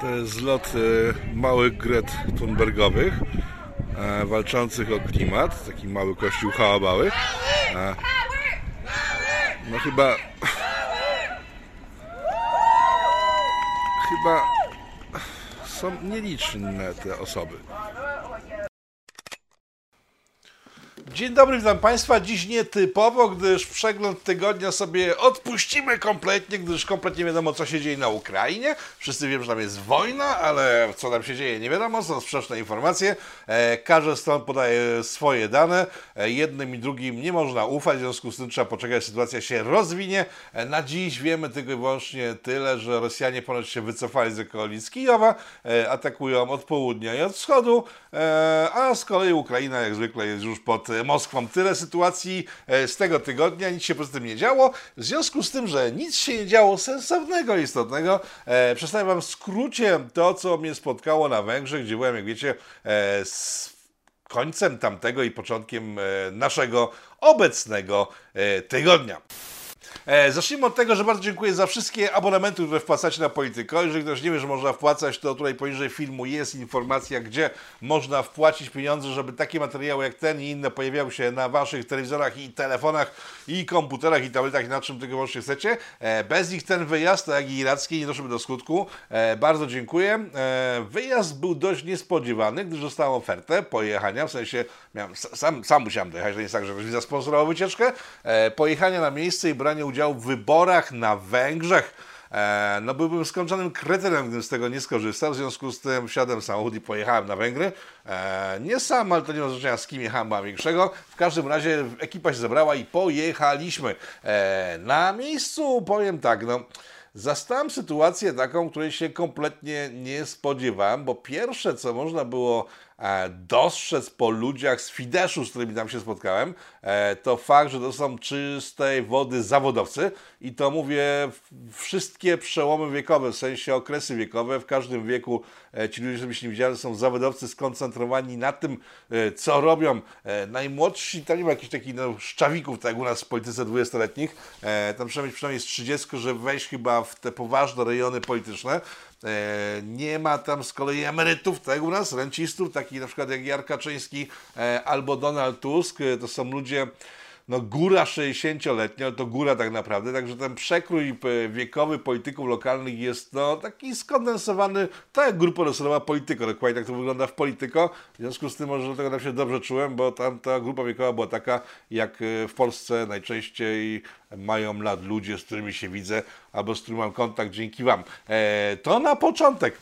To jest zlot małych gret thunbergowych e, walczących o klimat. Taki mały kościół hałabały. E, no chyba... Chyba są nieliczne te osoby. Dzień dobry, witam Państwa. Dziś nietypowo, gdyż przegląd tygodnia sobie odpuścimy kompletnie, gdyż kompletnie nie wiadomo, co się dzieje na Ukrainie. Wszyscy wiemy, że tam jest wojna, ale co tam się dzieje, nie wiadomo. Są sprzeczne informacje. E, każdy stron podaje swoje dane. E, jednym i drugim nie można ufać, w związku z tym trzeba poczekać, sytuacja się rozwinie. E, na dziś wiemy tylko i wyłącznie tyle, że Rosjanie ponoć się wycofali z okolic Kijowa, e, atakują od południa i od wschodu, a z kolei Ukraina jak zwykle jest już pod Moskwą. Tyle sytuacji e, z tego tygodnia, nic się poza tym nie działo. W związku z tym, że nic się nie działo sensownego, istotnego, e, przedstawię Wam skrócie to, co mnie spotkało na Węgrzech, gdzie byłem, jak wiecie, e, z końcem tamtego i początkiem e, naszego obecnego e, tygodnia. E, zacznijmy od tego, że bardzo dziękuję za wszystkie abonamenty, które wpłacacie na Polityko. Jeżeli ktoś nie wie, że można wpłacać, to tutaj poniżej filmu jest informacja, gdzie można wpłacić pieniądze, żeby takie materiały jak ten i inne pojawiały się na waszych telewizorach i telefonach i komputerach i tabletach i na czym tylko właśnie chcecie. E, bez nich ten wyjazd, tak jak i iracki, nie doszedłby do skutku. E, bardzo dziękuję. Wyjazd był dość niespodziewany, gdyż dostałem ofertę pojechania, w sensie miałem, sam, sam musiałem dojechać, to nie jest tak, że ktoś mi zasponsorował wycieczkę, pojechania na miejsce i branie udziału w wyborach na Węgrzech. E, no byłbym skończonym kretynem, gdybym z tego nie skorzystał, w związku z tym wsiadłem samochód i pojechałem na Węgry. E, nie sam, ale to nie ma znaczenia z kim jechałem, ma większego. W każdym razie ekipa się zebrała i pojechaliśmy. E, na miejscu powiem tak, no... Zastałem sytuację taką, której się kompletnie nie spodziewałem, bo pierwsze, co można było dostrzec po ludziach z Fideszu, z którymi tam się spotkałem, to fakt, że to są czystej wody zawodowcy i to mówię wszystkie przełomy wiekowe, w sensie okresy wiekowe, w każdym wieku e, ci ludzie, żebyście nie widzieli, są zawodowcy skoncentrowani na tym, e, co robią. E, najmłodsi, tam nie ma jakichś takich no, szczawików, tak jak u nas w polityce 20-letnich, e, tam przynajmniej, przynajmniej z 30, że wejść chyba w te poważne rejony polityczne, E, nie ma tam z kolei emerytów, tak jak u nas, rencistów, takich na przykład jak Jar Kaczyński e, albo Donald Tusk. E, to są ludzie, no góra 60-letnia, to góra tak naprawdę, także ten przekrój e, wiekowy polityków lokalnych jest no taki skondensowany, tak jak grupa docelowa Polityko, dokładnie tak to wygląda w Polityko, w związku z tym może dlatego tam się dobrze czułem, bo tam ta grupa wiekowa była taka, jak e, w Polsce najczęściej mają lat ludzie, z którymi się widzę, albo z którymi mam kontakt dzięki Wam. E, to na początek.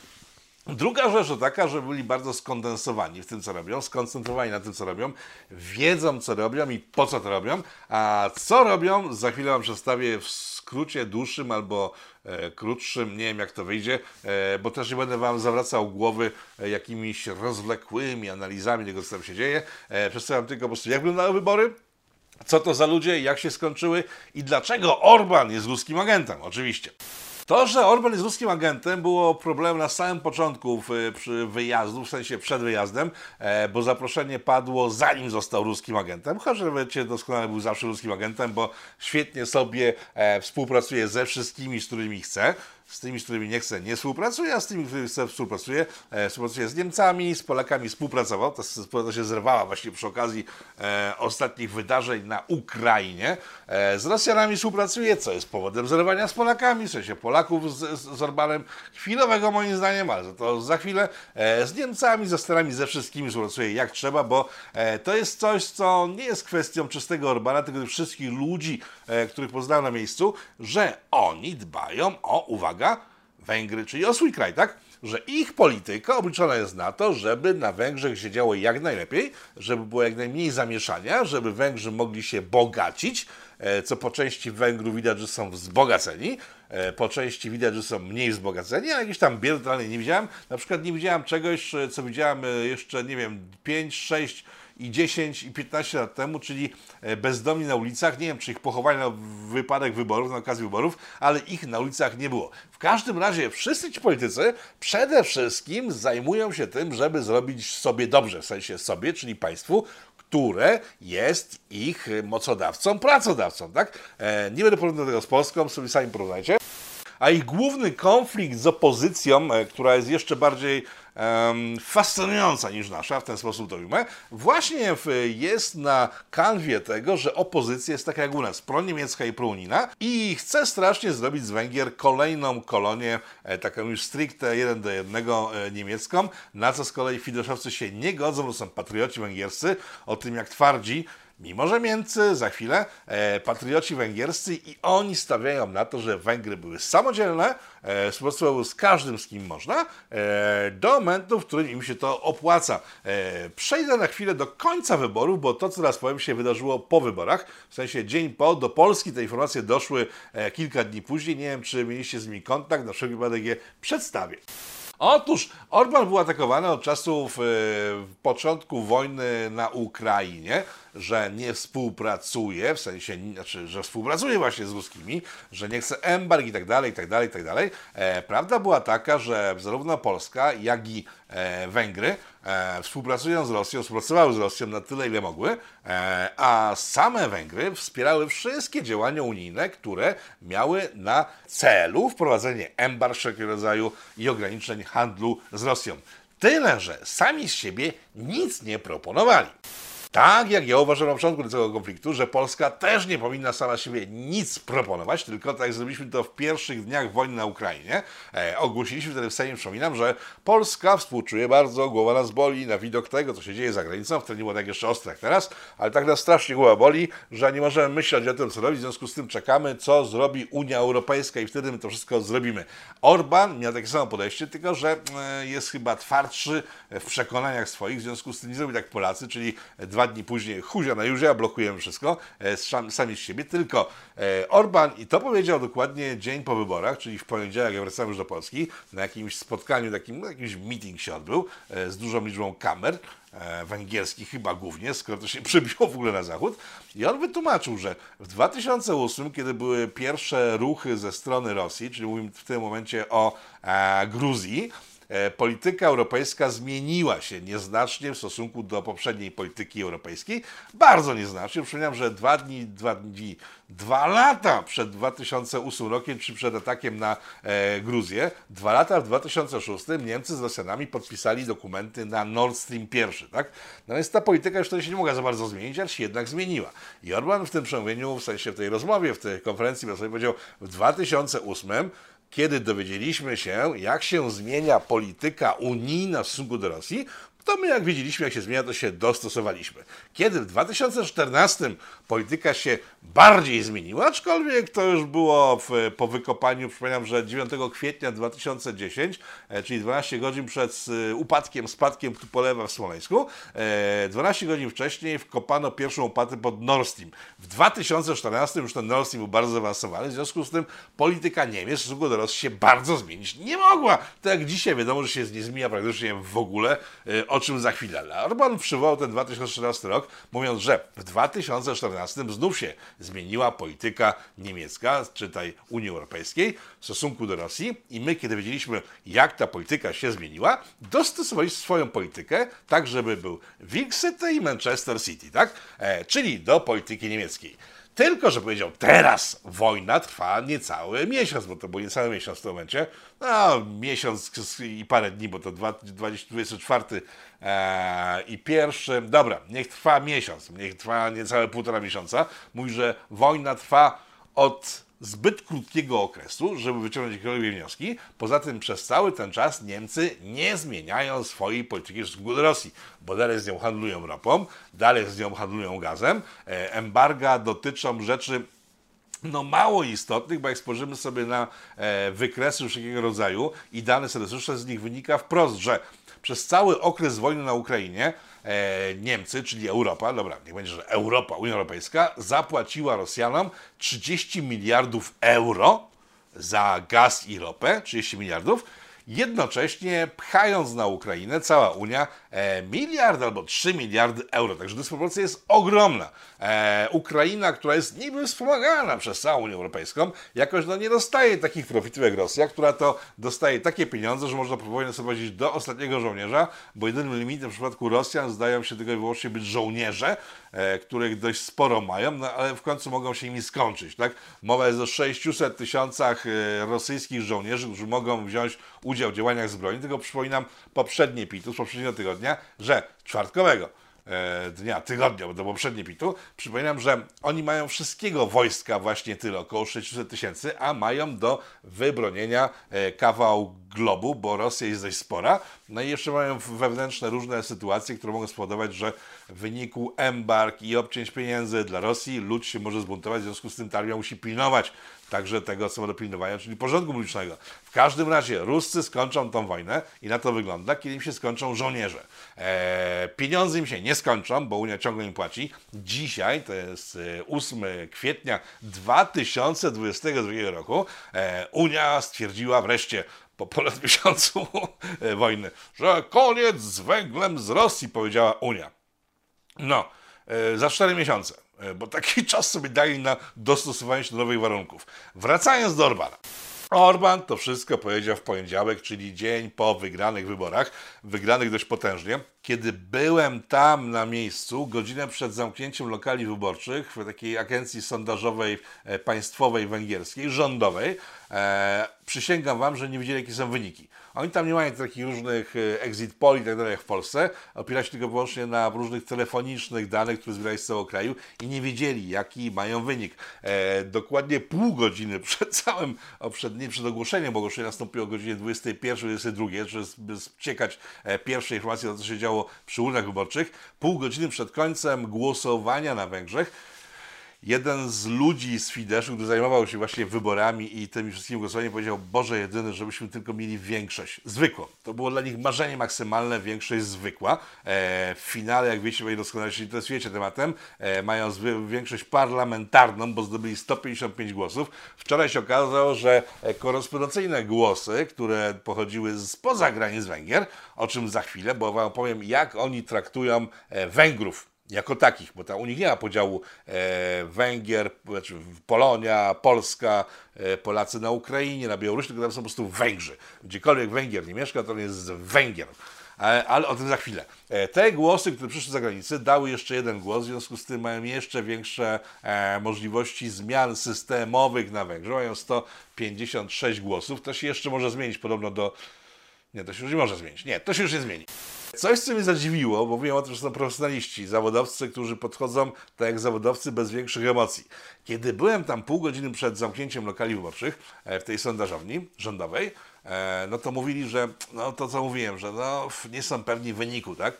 Druga rzecz to taka, że byli bardzo skondensowani w tym, co robią, skoncentrowani na tym, co robią, wiedzą, co robią i po co to robią, a co robią, za chwilę Wam przedstawię w skrócie dłuższym albo e, krótszym, nie wiem jak to wyjdzie, e, bo też nie będę Wam zawracał głowy e, jakimiś rozwlekłymi analizami tego, co tam się dzieje. E, przedstawiam tylko po prostu, jak wyglądały wybory, co to za ludzie, jak się skończyły i dlaczego Orban jest ruskim agentem, oczywiście. To, że Orban jest ruskim agentem, było problemem na samym początku przy wyjazdu, w sensie przed wyjazdem, e, bo zaproszenie padło zanim został ruskim agentem. Chociaż wiecie, doskonale był zawsze ruskim agentem, bo świetnie sobie e, współpracuje ze wszystkimi, z którymi chce. Z tymi, z którymi nie chce, nie współpracuje, a z tymi, z którymi chce, współpracuje. E, współpracuje z Niemcami, z Polakami współpracował. Ta współpraca się zerwała właśnie przy okazji e, ostatnich wydarzeń na Ukrainie. E, z Rosjanami współpracuje, co jest powodem zerwania z Polakami, w sensie Polaków z, z, z Orbanem. Chwilowego moim zdaniem, ale to za chwilę. E, z Niemcami, ze Stanami, ze wszystkimi współpracuje jak trzeba, bo e, to jest coś, co nie jest kwestią czystego Orbana, tylko wszystkich ludzi, e, których poznałem na miejscu, że oni dbają o, uwaga, Węgry, czyli o swój kraj, tak? Że ich polityka obliczona jest na to, żeby na Węgrzech się działo jak najlepiej, żeby było jak najmniej zamieszania, żeby Węgrzy mogli się bogacić, e, co po części Węgrów widać, że są wzbogaceni, e, po części widać, że są mniej wzbogaceni, ale jakieś tam biedy nie widziałem. Na przykład nie widziałem czegoś, e, co widziałem jeszcze, nie wiem, 5, 6 i 10 i 15 lat temu, czyli e, bezdomni na ulicach. Nie wiem, czy ich pochowali na wypadek wyborów, na okazję wyborów, ale ich na ulicach nie było. W każdym razie wszyscy ci politycy przede wszystkim zajmują się tym, żeby zrobić sobie dobrze, w sensie sobie, czyli państwu, które jest ich mocodawcą, pracodawcą, tak? E, nie będę porównywał tego z Polską, sobie sami porównajcie. a ich główny konflikt z opozycją, e, która jest jeszcze bardziej fascynująca niż nasza, w ten sposób to ujmę, właśnie jest na kanwie tego, że opozycja jest taka jak u nas, proniemiecka i prounijna i chce strasznie zrobić z Węgier kolejną kolonię, e, taką już stricte jeden do jednego e, niemiecką, na co z kolei Fideszowcy się nie godzą, to są patrioci węgierscy, o tym jak twardzi, Mimo, że Niemcy za chwilę, e, patrioci węgierscy i oni stawiają na to, że Węgry były samodzielne, e, współpracowały z każdym, z kim można, e, do momentu, w którym im się to opłaca. E, przejdę na chwilę do końca wyborów, bo to, co teraz powiem, się wydarzyło po wyborach, w sensie dzień po, do Polski te informacje doszły e, kilka dni później, nie wiem, czy mieliście z nimi kontakt, na wszelki wypadek je przedstawię. Otóż Orban był atakowany od czasów e, początku wojny na Ukrainie, że nie współpracuje, w sensie, znaczy, że współpracuje właśnie z ruskimi, że nie chce embarg i tak dalej, i tak dalej, i tak dalej. E, prawda była taka, że zarówno Polska, jak i e, Węgry e, współpracują z Rosją, współpracowały z Rosją na tyle, ile mogły, a same Węgry wspierały wszystkie działania unijne, które miały na celu wprowadzenie embarg wszelkiego rodzaju i ograniczeń handlu z Rosją. Tyle, że sami z siebie nic nie proponowali. Tak jak ja uważam na początku tego konfliktu, że Polska też nie powinna sama siebie nic proponować, tylko tak zrobiliśmy to w pierwszych dniach wojny na Ukrainie, e, ogłosiliśmy wtedy w Sejmie, przypominam, że Polska współczuje bardzo, głowa nas boli na widok tego, co się dzieje za granicą, wtedy nie było tak jeszcze ostre jak teraz, ale tak nas strasznie głowa boli, że nie możemy myśleć o tym, co robić, w związku z tym czekamy, co zrobi Unia Europejska i wtedy my to wszystko zrobimy. Orban miał takie samo podejście, tylko że e, jest chyba twardszy w przekonaniach swoich, w związku z tym nie zrobi tak Polacy, czyli dwa dwa dni później huzia na Juzia, blokujemy wszystko, e, sami z siebie, tylko e, Orban, i to powiedział dokładnie dzień po wyborach, czyli w poniedziałek, jak wracamy już do Polski, na jakimś spotkaniu, takim, no, jakiś meeting się odbył e, z dużą liczbą kamer, węgierskich chyba głównie, skoro to się przebiło w ogóle na zachód. I on wytłumaczył, że w 2008, kiedy były pierwsze ruchy ze strony Rosji, czyli mówimy w tym momencie o Gruzji, polityka europejska zmieniła się nieznacznie w stosunku do poprzedniej polityki europejskiej. Bardzo nieznacznie. Przypominam, że dwa dni, dwa dni, dwa lata przed 2008 rokiem, czy przed atakiem na e, Gruzję, dwa lata w 2006 Niemcy z Rosjanami podpisali dokumenty na Nord Stream I. Tak? No więc ta polityka już wtedy się nie mogła za bardzo zmienić, ale się jednak zmieniła. I Orban w tym przemówieniu, w sensie w tej rozmowie, w tej konferencji prasowej powiedział, w 2008 kiedy dowiedzieliśmy się, jak się zmienia polityka unijna w stosunku do Rosji, to my jak widzieliśmy, jak się zmienia, to się dostosowaliśmy. Kiedy w 2014 polityka się bardziej zmieniła, aczkolwiek to już było w, po wykopaniu, przypominam, że 9 kwietnia 2010, e, czyli 12 godzin przed e, upadkiem, spadkiem Tupolewa w Smoleńsku, 12 e, godzin wcześniej wkopano pierwszą łopatę pod Nord Stream. W 2014 już ten Nord Stream był bardzo zaawansowany, w związku z tym polityka Niemiec w stosunku do Rosji się bardzo zmienić nie mogła. Tak jak dzisiaj wiadomo, że się nie zmienia praktycznie w ogóle, o czym za chwilę. Orban przywołał ten 2014 rok, mówiąc, że w 2014 znów się zmieniła polityka niemiecka, czytaj Unii Europejskiej, w stosunku do Rosji i my, kiedy wiedzieliśmy, jak ta polityka się zmieniła, dostosowaliśmy swoją politykę tak, żeby był Wilk City i Manchester City, tak? E, czyli do polityki niemieckiej. Tylko, że powiedział, teraz wojna trwa niecały miesiąc, bo to był niecały miesiąc w tym momencie. No, miesiąc i parę dni, bo to 24 e, i pierwszy. Dobra, niech trwa miesiąc, niech trwa niecałe półtora miesiąca. Mówi, że wojna trwa od zbyt krótkiego okresu, żeby wyciągnąć jakiekolwiek wnioski. Poza tym przez cały ten czas Niemcy nie zmieniają swojej polityki w stosunku do Rosji, bo dalej z nią handlują ropą, dalej z nią handlują gazem. E, embarga dotyczą rzeczy no mało istotnych, bo jak spojrzymy sobie na e, wykresy wszelkiego rodzaju i dane statystyczne, z nich wynika wprost, że przez cały okres wojny na Ukrainie Niemcy, czyli Europa, dobra, niech będzie, że Europa, Unia Europejska, zapłaciła Rosjanom 30 miliardów euro za gaz i ropę, 30 miliardów, jednocześnie pchając na Ukrainę, cała Unia, e, miliard albo 3 miliardy euro. Także dysproporcja jest ogromna. E, Ukraina, która jest niby wspomagana przez całą Unię Europejską, jakoś no, nie dostaje takich profitów jak Rosja, która to dostaje takie pieniądze, że można wojnę sobie do ostatniego żołnierza, bo jedynym limitem w przypadku Rosjan zdają się tylko i wyłącznie być żołnierze, e, których dość sporo mają, no, ale w końcu mogą się nimi skończyć. Tak? Mowa jest o 600 tysiącach e, rosyjskich żołnierzy, którzy mogą wziąć udział w działaniach zbrojnych, tylko przypominam poprzednie pitu z poprzedniego tygodnia, że czwartkowego E, dnia, tygodnia, bo to poprzednie pitu. Przypominam, że oni mają wszystkiego wojska właśnie tyle, około 600 tysięcy, a mają do wybronienia e, kawał globu, bo Rosja jest dość spora. No i jeszcze mają wewnętrzne różne sytuacje, które mogą spowodować, że w wyniku embarg i obcięć pieniędzy dla Rosji lud się może zbuntować, w związku z tym ta armia musi pilnować także tego, co do pilnowania, czyli porządku publicznego. W każdym razie Ruscy skończą tą wojnę i na to wygląda, kiedy im się skończą żołnierze. Eee, pieniądze im się nie skończą, bo Unia ciągle im płaci. Dzisiaj, to jest 8 e, kwietnia 2022 roku, e, Unia stwierdziła wreszcie, po ponad miesiącu e, wojny, że koniec z węglem z Rosji, powiedziała Unia. No, za 4 miesiące. E, bo taki czas sobie dali na dostosowanie się do nowych warunków. Wracając do Orbana. Orban to wszystko powiedział w poniedziałek, czyli dzień po wygranych wyborach, wygranych dość potężnie. Kiedy byłem tam na miejscu, godzinę przed zamknięciem lokali wyborczych w takiej agencji sondażowej e, państwowej węgierskiej, rządowej, e, przysięgam Wam, że nie wiedzieli, jakie są wyniki. Oni tam nie mają takich różnych e, exit poll i tak dalej jak w Polsce. Opiera się tylko wyłącznie na różnych telefonicznych danych, które zbierali z całego kraju i nie wiedzieli, jaki mają wynik. E, dokładnie pół godziny przed całym, przed, nie przed ogłoszeniem, bo ogłoszenie nastąpiło o godzinie 21-22, żeby ciekać pierwsze informacje co się działo przy urnach wyborczych. Pół godziny przed końcem głosowania na Węgrzech jeden z ludzi z Fideszu, który zajmował się właśnie wyborami i tymi wszystkimi głosowaniami, powiedział, Boże jedyny, żebyśmy tylko mieli większość, zwykłą. To było dla nich marzenie maksymalne, większość zwykła. E, w finale, jak wiecie, moi doskonale się interesujecie tematem, e, mają większość parlamentarną, bo zdobyli 155 głosów. Wczoraj się okazało, że e, korespondencyjne głosy, które pochodziły spoza granic Węgier, o czym za chwilę, bo wam powiem, jak oni traktują e, Węgrów jako takich, bo tam u nich nie ma podziału e, Węgier, znaczy Polonia, Polska, e, Polacy na Ukrainie, na Białorusi, tylko tam są po prostu Węgrzy. Gdziekolwiek Węgier nie mieszka, to on jest Węgier. E, ale o tym za chwilę. E, te głosy, które przyszły z zagranicy, dały jeszcze jeden głos, w związku z tym mają jeszcze większe e, możliwości zmian systemowych na Węgrzech. Mają 156 głosów. To się jeszcze może zmienić podobno do nie, to się już nie może zmienić. Nie, to się już nie zmieni. Coś, co mnie zadziwiło, bo mówiłem o tym, że są profesjonaliści, zawodowcy, którzy podchodzą tak jak zawodowcy bez większych emocji. Kiedy byłem tam pół godziny przed zamknięciem lokali wyborczych e, w tej sondażowni rządowej, e, no to mówili, że no to co mówiłem, że no nie są pewni wyniku, tak?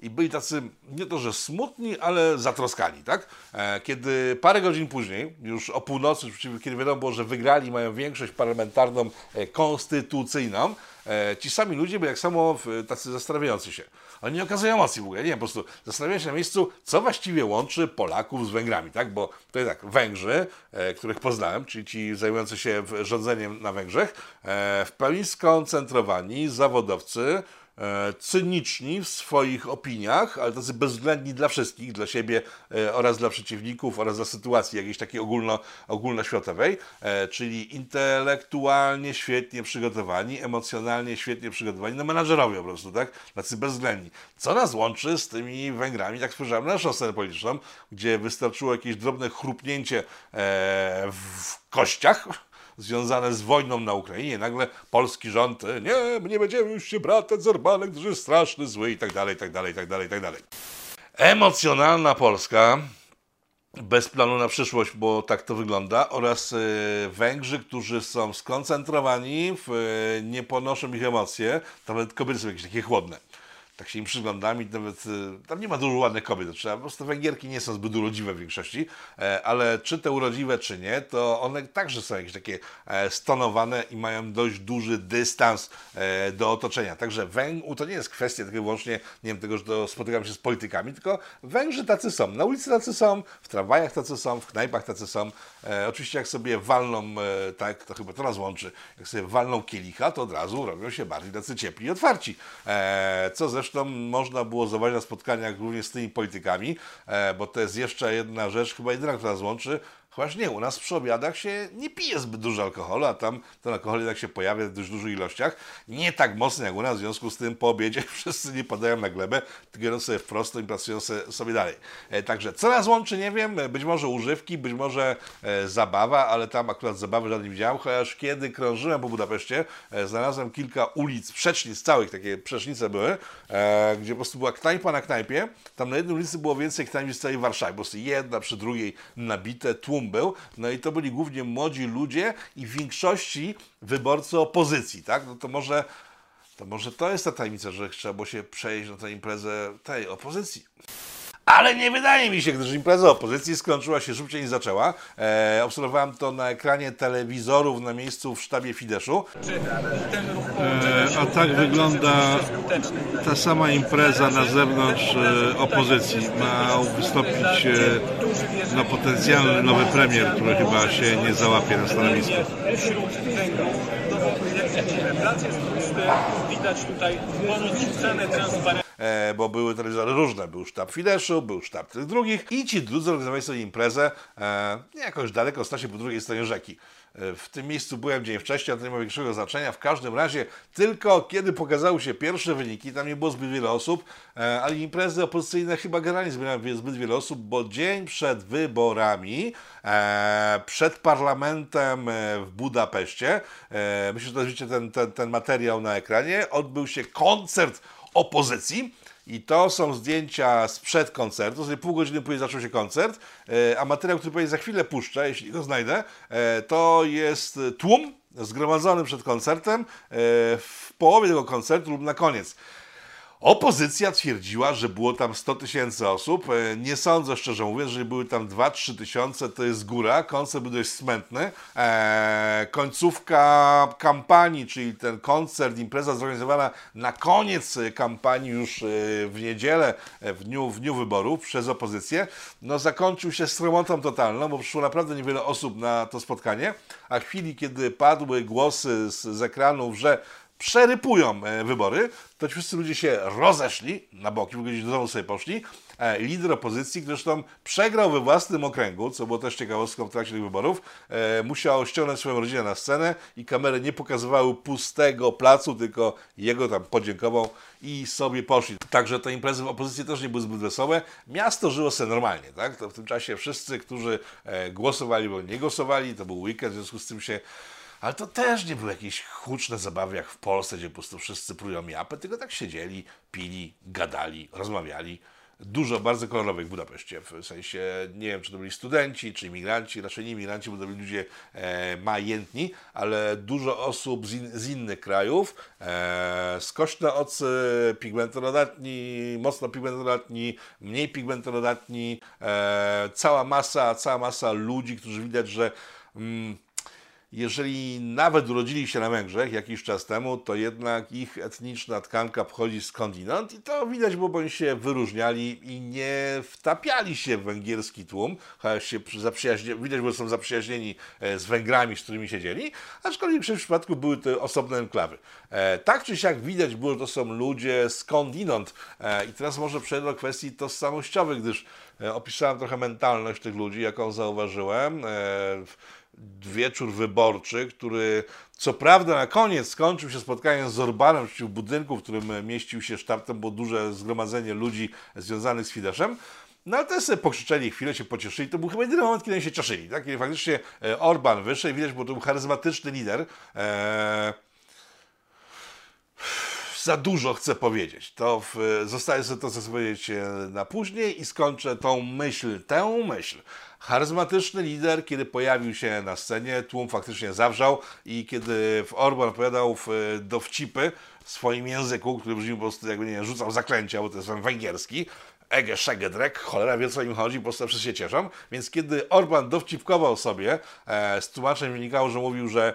I byli tacy nie to, że smutni, ale zatroskani, tak? E, kiedy parę godzin później, już o północy, kiedy wiadomo było, że wygrali, mają większość parlamentarną, konstytucyjną, E, ci sami ludzie byli jak samo tacy zastanawiający się. Oni nie okazują emocji w ogóle, nie, po prostu zastanawiają się na miejscu, co właściwie łączy Polaków z Węgrami, tak? Bo to jest tak, Węgrzy, e, których poznałem, czyli ci zajmujący się rządzeniem na Węgrzech, e, w pełni skoncentrowani zawodowcy, E, cyniczni w swoich opiniach, ale tacy bezwzględni dla wszystkich, dla siebie e, oraz dla przeciwników, oraz dla sytuacji jakiejś takiej ogólno, ogólnoświatowej, e, czyli intelektualnie świetnie przygotowani, emocjonalnie świetnie przygotowani, no menadżerowie po prostu, tak? Tacy bezwzględni. Co nas łączy z tymi Węgrami, tak spojrzałem na naszą scenę polityczną, gdzie wystarczyło jakieś drobne chrupnięcie w kościach, związane z wojną na Ukrainie. Nagle polski rząd, nie, my nie będziemy już się bratać z Orbanem, który jest straszny, zły i tak dalej, tak dalej, tak dalej, tak dalej. Emocjonalna Polska, bez planu na przyszłość, bo tak to wygląda, oraz e, Węgrzy, którzy są skoncentrowani, w, e, nie ponoszą ich emocje, nawet kobiety są jakieś takie chłodne tak się im przyglądam i nawet y, tam nie ma dużo ładnych kobiet, trzeba, po prostu Węgierki nie są zbyt urodziwe w większości, e, ale czy te urodziwe, czy nie, to one także są jakieś takie e, stonowane i mają dość duży dystans e, do otoczenia. Także Węg to nie jest kwestia tylko wyłącznie, nie wiem, tego, że to spotykam się z politykami, tylko Węgrzy tacy są. Na ulicy tacy są, w tramwajach tacy są, w knajpach tacy są. Oczywiście jak sobie walną, tak, to chyba to nas łączy, jak sobie walną kielicha, to od razu robią się bardziej tacy ciepli i otwarci. Co zresztą zresztą można było zobaczyć na spotkaniach również z tymi politykami, e, bo to jest jeszcze jedna rzecz, chyba jedyna, która nas łączy, Chociaż nie, u nas przy obiadach się nie pije zbyt dużo alkoholu, a tam ten alkohol jednak się pojawia w dość dużych ilościach. Nie tak mocno jak u nas, w związku z tym po obiedzie wszyscy nie padają na glebę, tylko idą sobie wprost i pracują sobie, dalej. E, także co nas łączy, nie wiem, być może używki, być może e, zabawa, ale tam akurat zabawy żadnej widziałem, chociaż kiedy krążyłem po Budapeszcie, e, znalazłem kilka ulic, przecznic całych, takie przecznice były, e, gdzie po prostu była knajpa na knajpie, tam na jednej ulicy było więcej knajp niż w całej Warszawie, po prostu jedna przy drugiej nabite, tłum był, no i to byli głównie młodzi ludzie i w większości wyborcy opozycji, tak? No to może, to może to jest ta tajemnica, że trzeba było się przejść na tę imprezę tej opozycji. Ale nie wydaje mi się, gdyż impreza opozycji skończyła się szybciej niż zaczęła. E, obserwowałem to na ekranie telewizorów na miejscu w sztabie Fideszu. E, a tak wygląda ta sama impreza na zewnątrz e, opozycji. Ma wystąpić e, no, potencjalny nowy premier, który chyba się nie załapie na stanowisku. E, bo były telewizory różne. Był sztab Fideszu, był sztab tych drugich i ci drudzy organizowali sobie imprezę e, jakoś daleko, Stasie po drugiej stronie rzeki. W tym miejscu byłem dzień wcześniej, ale to nie ma większego znaczenia. W każdym razie, tylko kiedy pokazały się pierwsze wyniki, tam nie było zbyt wiele osób, e, ale imprezy opozycyjne chyba generalnie zbierały zbyt wiele osób, bo dzień przed wyborami, e, przed parlamentem e, w Budapeszcie, myślę, że widzicie ten, ten, ten materiał na ekranie, odbył się koncert opozycji. I to są zdjęcia sprzed koncertu, sobie pół godziny później zaczął się koncert, e, a materiał, który pewnie za chwilę puszczę, jeśli go znajdę, e, to jest tłum zgromadzony przed koncertem e, w połowie tego koncertu lub na koniec. Opozycja twierdziła, że było tam 100 tysięcy osób. E, Nie sądzę, szczerze mówiąc, że były tam 2-3 tysiące, to jest góra. Koncert był dość smętny. E, końcówka kampanii, czyli ten koncert, impreza zorganizowana na koniec kampanii już e, w niedzielę, e, w dniu, w dniu wyborów przez opozycję, no zakończył się stromotą totalną, bo przyszło naprawdę niewiele osób na to spotkanie, a w chwili, kiedy padły głosy z, z ekranów, że przerypują e, wybory, to ci wszyscy ludzie się rozeszli na boki, w ogóle gdzieś do domu sobie poszli. E, Lider opozycji, który zresztą przegrał we własnym okręgu, co było też ciekawostką w trakcie tych wyborów, e, musiał ściągnąć swoją rodzinę na scenę i kamery nie pokazywały pustego placu, tylko jego tam podziękował i sobie poszli. Także te imprezy w opozycji też nie były zbyt wesołe. Miasto żyło sobie normalnie, tak? To w tym czasie wszyscy, którzy głosowali bądź nie głosowali, to był weekend, w związku z tym się ale to też nie były jakieś huczne zabawy jak w Polsce, gdzie po prostu wszyscy prują japę, tylko tak siedzieli, pili, gadali, rozmawiali. Dużo bardzo kolorowych w Budapeszcie, w sensie nie wiem, czy to byli studenci, czy imigranci, raczej nie imigranci, bo to byli ludzie e, majętni, ale dużo osób z, in, z innych krajów, e, skośnoocy, pigmentonodatni, mocno pigmentonodatni, mniej pigmentonodatni, e, cała masa, cała masa ludzi, którzy widać, że mm, jeżeli nawet urodzili się na Węgrzech jakiś czas temu, to jednak ich etniczna tkanka pochodzi skądinąd i to widać, bo oni się wyróżniali i nie wtapiali się w węgierski tłum, chociaż się zaprzyjaźni- widać, bo są zaprzyjaźnieni e, z Węgrami, z którymi siedzieli, aczkolwiek w przypadku były to osobne enklawy. E, Tak czy siak widać było, że to są ludzie skądinąd E, i teraz może przejdę do kwestii tożsamościowych, gdyż opisałem trochę mentalność tych ludzi, jaką zauważyłem. Wieczór wyborczy, który co prawda na koniec skończył się spotkaniem z Orbanem w budynku, w którym mieścił się sztab, było duże zgromadzenie ludzi związanych z Fideszem. No ale też sobie pokrzyczeli chwilę, się pocieszyli. To był chyba jedyny moment, kiedy się cieszyli. Tak? Kiedy faktycznie e, Orban wyszedł widać, bo to był charyzmatyczny lider. E, za dużo chcę powiedzieć. To w, zostaje sobie to, co chcę powiedzieć e, na później i skończę tą myśl, tę myśl. Charyzmatyczny lider, kiedy pojawił się na scenie, tłum faktycznie zawrzał i kiedy Orban opowiadał e, dowcipy w swoim języku, który brzmi po prostu jakby nie rzucał zaklęcia, bo to jest węgierski, Ege, szegedrek, cholera wie co im chodzi, po prostu wszyscy się cieszą. Więc kiedy Orban dowcipkował sobie, e, z tłumaczeń wynikało, że mówił, że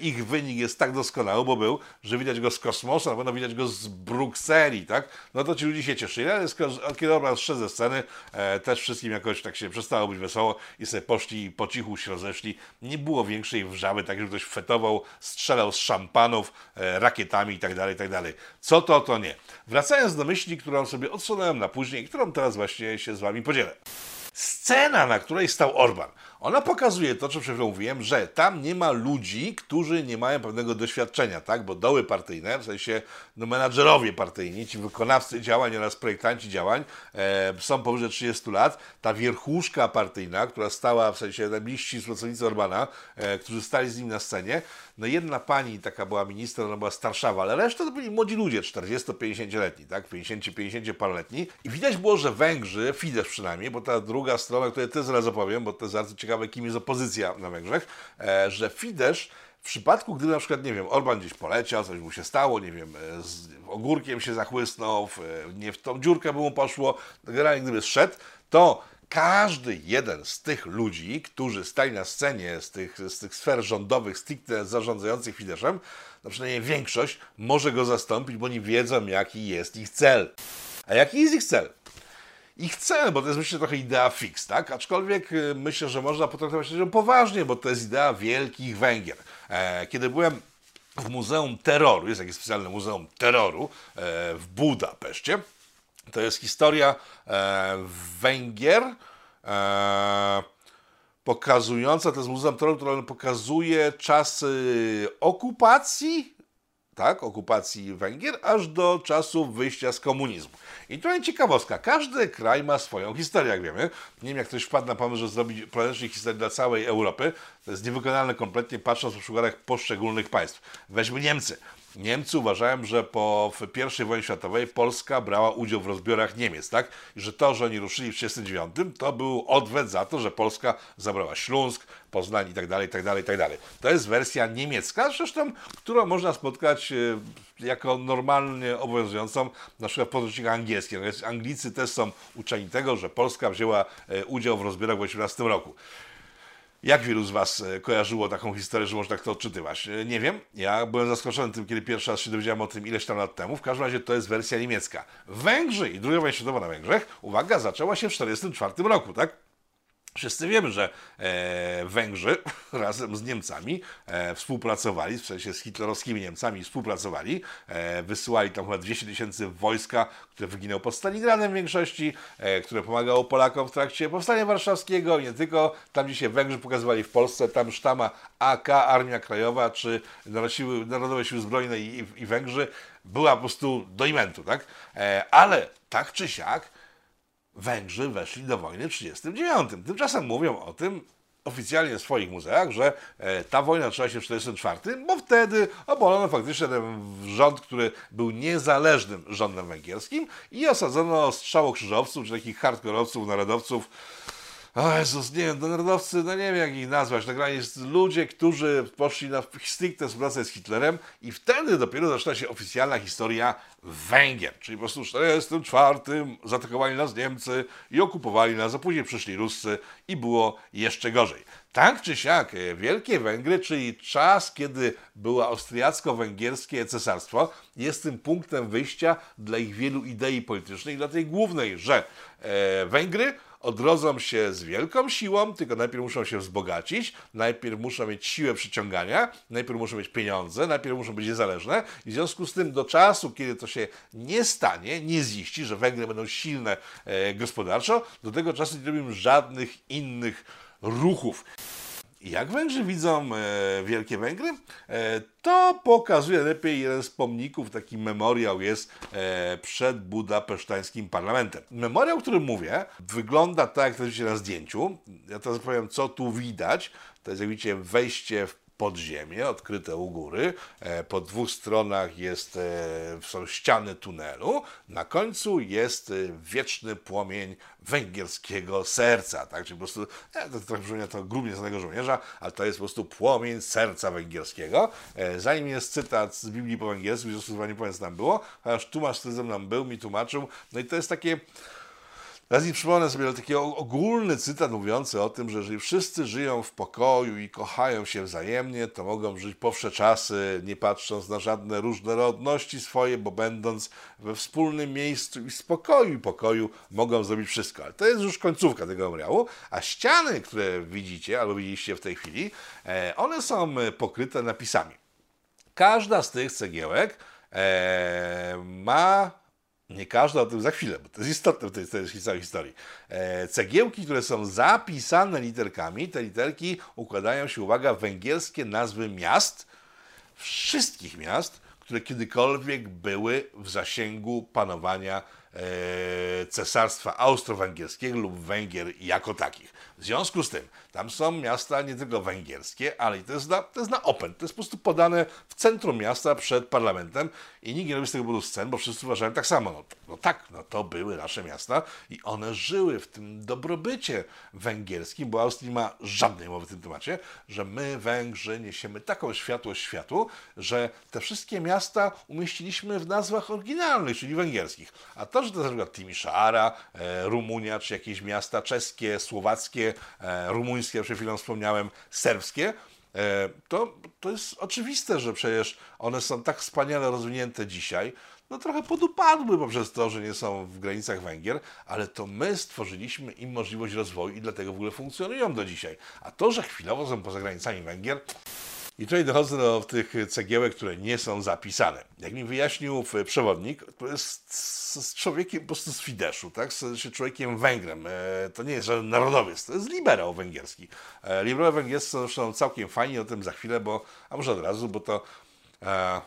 ich wynik jest tak doskonały, bo był, że widać go z kosmosu, na pewno widać go z Brukseli, tak? No to ci ludzie się cieszyli, ale skoro- kiedy Orban zszedł ze sceny, e, też wszystkim jakoś tak się przestało być wesoło i sobie poszli i po cichu się rozeszli. Nie było większej wrzawy, tak, że ktoś fetował, strzelał z szampanów, e, rakietami i tak dalej, i tak. Co to, to nie. Wracając do myśli, którą sobie odsunąłem na później, którą teraz właśnie się z wami podzielę. Scena, na której stał Orban. Ona pokazuje to, co przed chwilą mówiłem, że tam nie ma ludzi, którzy nie mają pewnego doświadczenia, tak? Bo doły partyjne, w sensie no, menadżerowie partyjni, ci wykonawcy działań oraz projektanci działań e, są powyżej 30 lat. Ta wierchuszka partyjna, która stała, w sensie najbliżsi pracownicy Orbana, e, którzy stali z nim na scenie, no jedna pani taka była minister, ona była starszawa, ale reszta to byli młodzi ludzie, 40-50-letni, tak? 50-50 paroletni. I widać było, że Węgrzy, Fidesz przynajmniej, bo ta druga strona, której też zaraz opowiem, bo to jest bardzo ciekawe, kim jest opozycja na Węgrzech, e, że Fidesz w przypadku, gdyby na przykład, nie wiem, Orban gdzieś poleciał, coś mu się stało, nie wiem, e, z ogórkiem się zachłysnął, w, e, nie w tą dziurkę by mu poszło, generalnie gdyby zszedł, to każdy jeden z tych ludzi, którzy stali na scenie z tych, z tych sfer rządowych, stricte zarządzających Fideszem, no przynajmniej większość może go zastąpić, bo nie wiedzą, jaki jest ich cel. A jaki jest ich cel? Ich cel, bo to jest myślę trochę idea fix, tak? Aczkolwiek y, myślę, że można potraktować ją poważnie, bo to jest idea wielkich Węgier. E, kiedy byłem w Muzeum Terroru, jest takie specjalne Muzeum Terroru e, w Budapeszcie, to jest historia e, Węgier, e, pokazująca, to jest Muzeum Terroru, które pokazuje czasy okupacji, tak, okupacji Węgier, aż do czasów wyjścia z komunizmu. I tutaj ciekawostka, każdy kraj ma swoją historię, jak wiemy. Nie wiem, jak ktoś wpadł na pomysł, że zrobić planetyczną historię dla całej Europy. To jest niewykonalne kompletnie, patrząc po przykładach poszczególnych państw. Weźmy Niemcy. Niemcy uważają, że po I wojnie światowej Polska brała udział w rozbiorach Niemiec, tak? I że to, że oni ruszyli w 1939, to był odwet za to, że Polska zabrała Śląsk, Poznań i tak dalej, i tak dalej, i tak dalej. To jest wersja niemiecka, zresztą, którą można spotkać e, jako normalnie obowiązującą na przykład w podręcznikach angielskich. Anglicy też są uczeni tego, że Polska wzięła e, udział w rozbiorach w 1918 roku. Jak wielu z Was e, kojarzyło taką historię, że można tak to odczytywać? E, nie wiem. Ja byłem zaskoczony tym, kiedy pierwszy raz się dowiedziałem o tym ileś tam lat temu. W każdym razie to jest wersja niemiecka. Węgrzy i II wojna światowa na Węgrzech, uwaga, zaczęła się w 1944 roku, tak? Wszyscy wiemy, że e, Węgrzy razem z Niemcami e, współpracowali, w sensie z hitlerowskimi Niemcami współpracowali, e, wysyłali tam chyba 200 tysięcy wojska, które wyginęło pod Stalingradem w większości, e, które pomagało Polakom w trakcie Powstania Warszawskiego, nie tylko tam, gdzie się Węgrzy pokazywali w Polsce, tam sztama AK, Armia Krajowa, czy Narodowe Siły Zbrojne i, i, Węgrzy była po prostu do imentu, tak? E, ale tak czy siak, Węgrzy weszli do wojny w 1939. Tymczasem mówią o tym oficjalnie w swoich muzeach, że e, ta wojna zaczęła się w 1944, bo wtedy obalono faktycznie ten rząd, który był niezależnym rządem węgierskim i osadzono strzałokrzyżowców, czy takich hardkorowców, narodowców, o Jezus, nie wiem, narodowcy, no nie wiem jak ich nazwać, tak jest ludzie, którzy poszli na stricte współpracę z Hitlerem i wtedy dopiero zaczyna się oficjalna historia Węgier, czyli po prostu w 1944 zaatakowali nas Niemcy i okupowali nas, a później przyszli Ruscy i było jeszcze gorzej. Tak czy siak, e, Wielkie Węgry, czyli czas, kiedy było austriacko-węgierskie cesarstwo, jest tym punktem wyjścia dla ich wielu idei politycznych, dla tej głównej, że e, Węgry odrodzą się z wielką siłą, tylko najpierw muszą się wzbogacić, najpierw muszą mieć siłę przyciągania, najpierw muszą mieć pieniądze, najpierw muszą być niezależne i w związku z tym do czasu, kiedy to się nie stanie, nie ziści, że Węgry będą silne e, gospodarczo, do tego czasu nie robimy żadnych innych ruchów. Jak Węgrzy widzą e, Wielkie Węgry? E, to pokazuje lepiej jeden z pomników, taki memoriał jest e, przed budapesztańskim parlamentem. Memoriał, o którym mówię, wygląda tak, jak to widzicie na zdjęciu. Ja teraz powiem, co tu widać. To jest, jak widzicie, wejście w podziemie, odkryte u góry. E, po dwóch stronach jest, e, są ściany tunelu. Na końcu jest e, wieczny płomień węgierskiego serca. Tak? Czyli po prostu, to trochę przypomina to grubnie znanego żołnierza, ale to jest po prostu płomień serca węgierskiego. Zanim jest cytat z Biblii po węgiersku, w związku z nie powiem, co tam było, chociaż tłumacz, który ze mną był, mi tłumaczył. No i to jest takie Raz i przypomnę sobie taki ogólny cytat mówiący o tym, że jeżeli wszyscy żyją w pokoju i kochają się wzajemnie, to mogą żyć powsze czasy, nie patrząc na żadne różnorodności swoje, bo będąc we wspólnym miejscu i spokoju i pokoju, mogą zrobić wszystko. Ale to jest już końcówka tego memoriału, a ściany, które widzicie albo widzieliście w tej chwili, e, one są pokryte napisami. Każda z tych cegiełek e, ma Nie każda o tym za chwilę, bo to jest istotne w tej, tej całej historii. E, cegiełki, które są zapisane literkami, te literki układają się, uwaga, węgierskie nazwy miast, wszystkich miast, które kiedykolwiek były w zasięgu panowania e, cesarstwa austro-węgierskiego lub Węgier jako takich. W związku z tym, tam są miasta nie tylko węgierskie, ale i to jest na, to jest na open. To jest po prostu podane w centrum miasta przed parlamentem i nikt nie robi z tego powodu scen, bo wszyscy uważają tak samo. No, no tak, no to były nasze miasta i one żyły w tym dobrobycie węgierskim, bo Austrii ma żadnej mowy w tym temacie, że my Węgrzy niesiemy taką światłość światu, że te wszystkie miasta umieściliśmy w nazwach oryginalnych, czyli węgierskich. A to, że to jest na przykład Timișoara, e, Rumunia, czy jakieś miasta czeskie, słowackie, e, rumuńskie, jak przed chwilą wspomniałem, serbskie, e, to, to jest oczywiste, że przecież one są tak wspaniale rozwinięte dzisiaj, no trochę podupadły poprzez to, że nie są w granicach Węgier, ale to my stworzyliśmy im możliwość rozwoju i dlatego w ogóle funkcjonują do dzisiaj. A to, że chwilowo są poza granicami Węgier, i tutaj dochodzę do tych cegiełek, które nie są zapisane. Jak mi wyjaśnił przewodnik, to jest z człowiekiem po prostu z Fideszu, tak? z człowiekiem Węgrem. E, to nie jest żaden narodowiec, to jest liberał węgierski. E, liberały węgierscy są zresztą całkiem fajni, o tym za chwilę, bo, a może od razu, bo to e,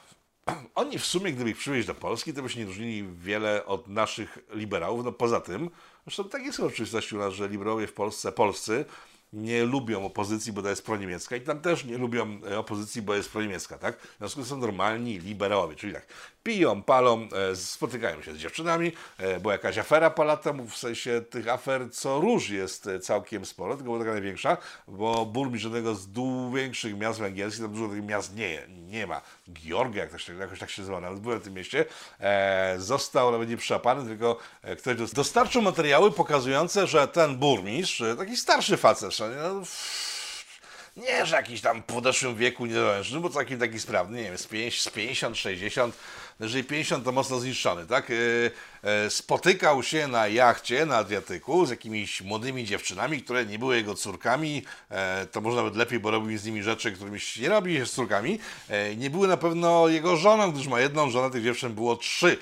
oni w sumie, gdyby ich przywieźć do Polski, to by się nie różnili wiele od naszych liberałów. No poza tym, zresztą tak jest oczywistością u nas, że liberałowie w Polsce, polscy, nie lubią opozycji, bo to jest proniemiecka i tam też nie lubią e, opozycji, bo jest proniemiecka, tak? W związku z tym są normalni liberałowie, czyli tak, piją, palą, e, spotykają się z dziewczynami, e, bo jakaś afera pala w sensie tych afer co róż jest całkiem sporo, tylko była taka największa, bo burmistrz jednego z większych miast węgierskich, tam dużo tych miast nie, nie ma, Georgia, jak się, jakoś tak się nazywa, nawet byłem w tym mieście, został nawet nie przyłapany, tylko ktoś dostarczył materiały pokazujące, że ten burmistrz, taki starszy facet, no, nie, że jakiś tam w podeszłym wieku niedoręczny, bo całkiem taki sprawny, nie wiem, z 50, 60, jeżeli 50 to mocno zniszczony, tak? E, e, spotykał się na jachcie na Adriatyku z jakimiś młodymi dziewczynami, które nie były jego córkami, e, to może nawet lepiej, bo robił z nimi rzeczy, którymi się nie robi z córkami. Nie były na pewno jego żoną, gdyż ma jedną żonę, tych dziewczyn było trzy.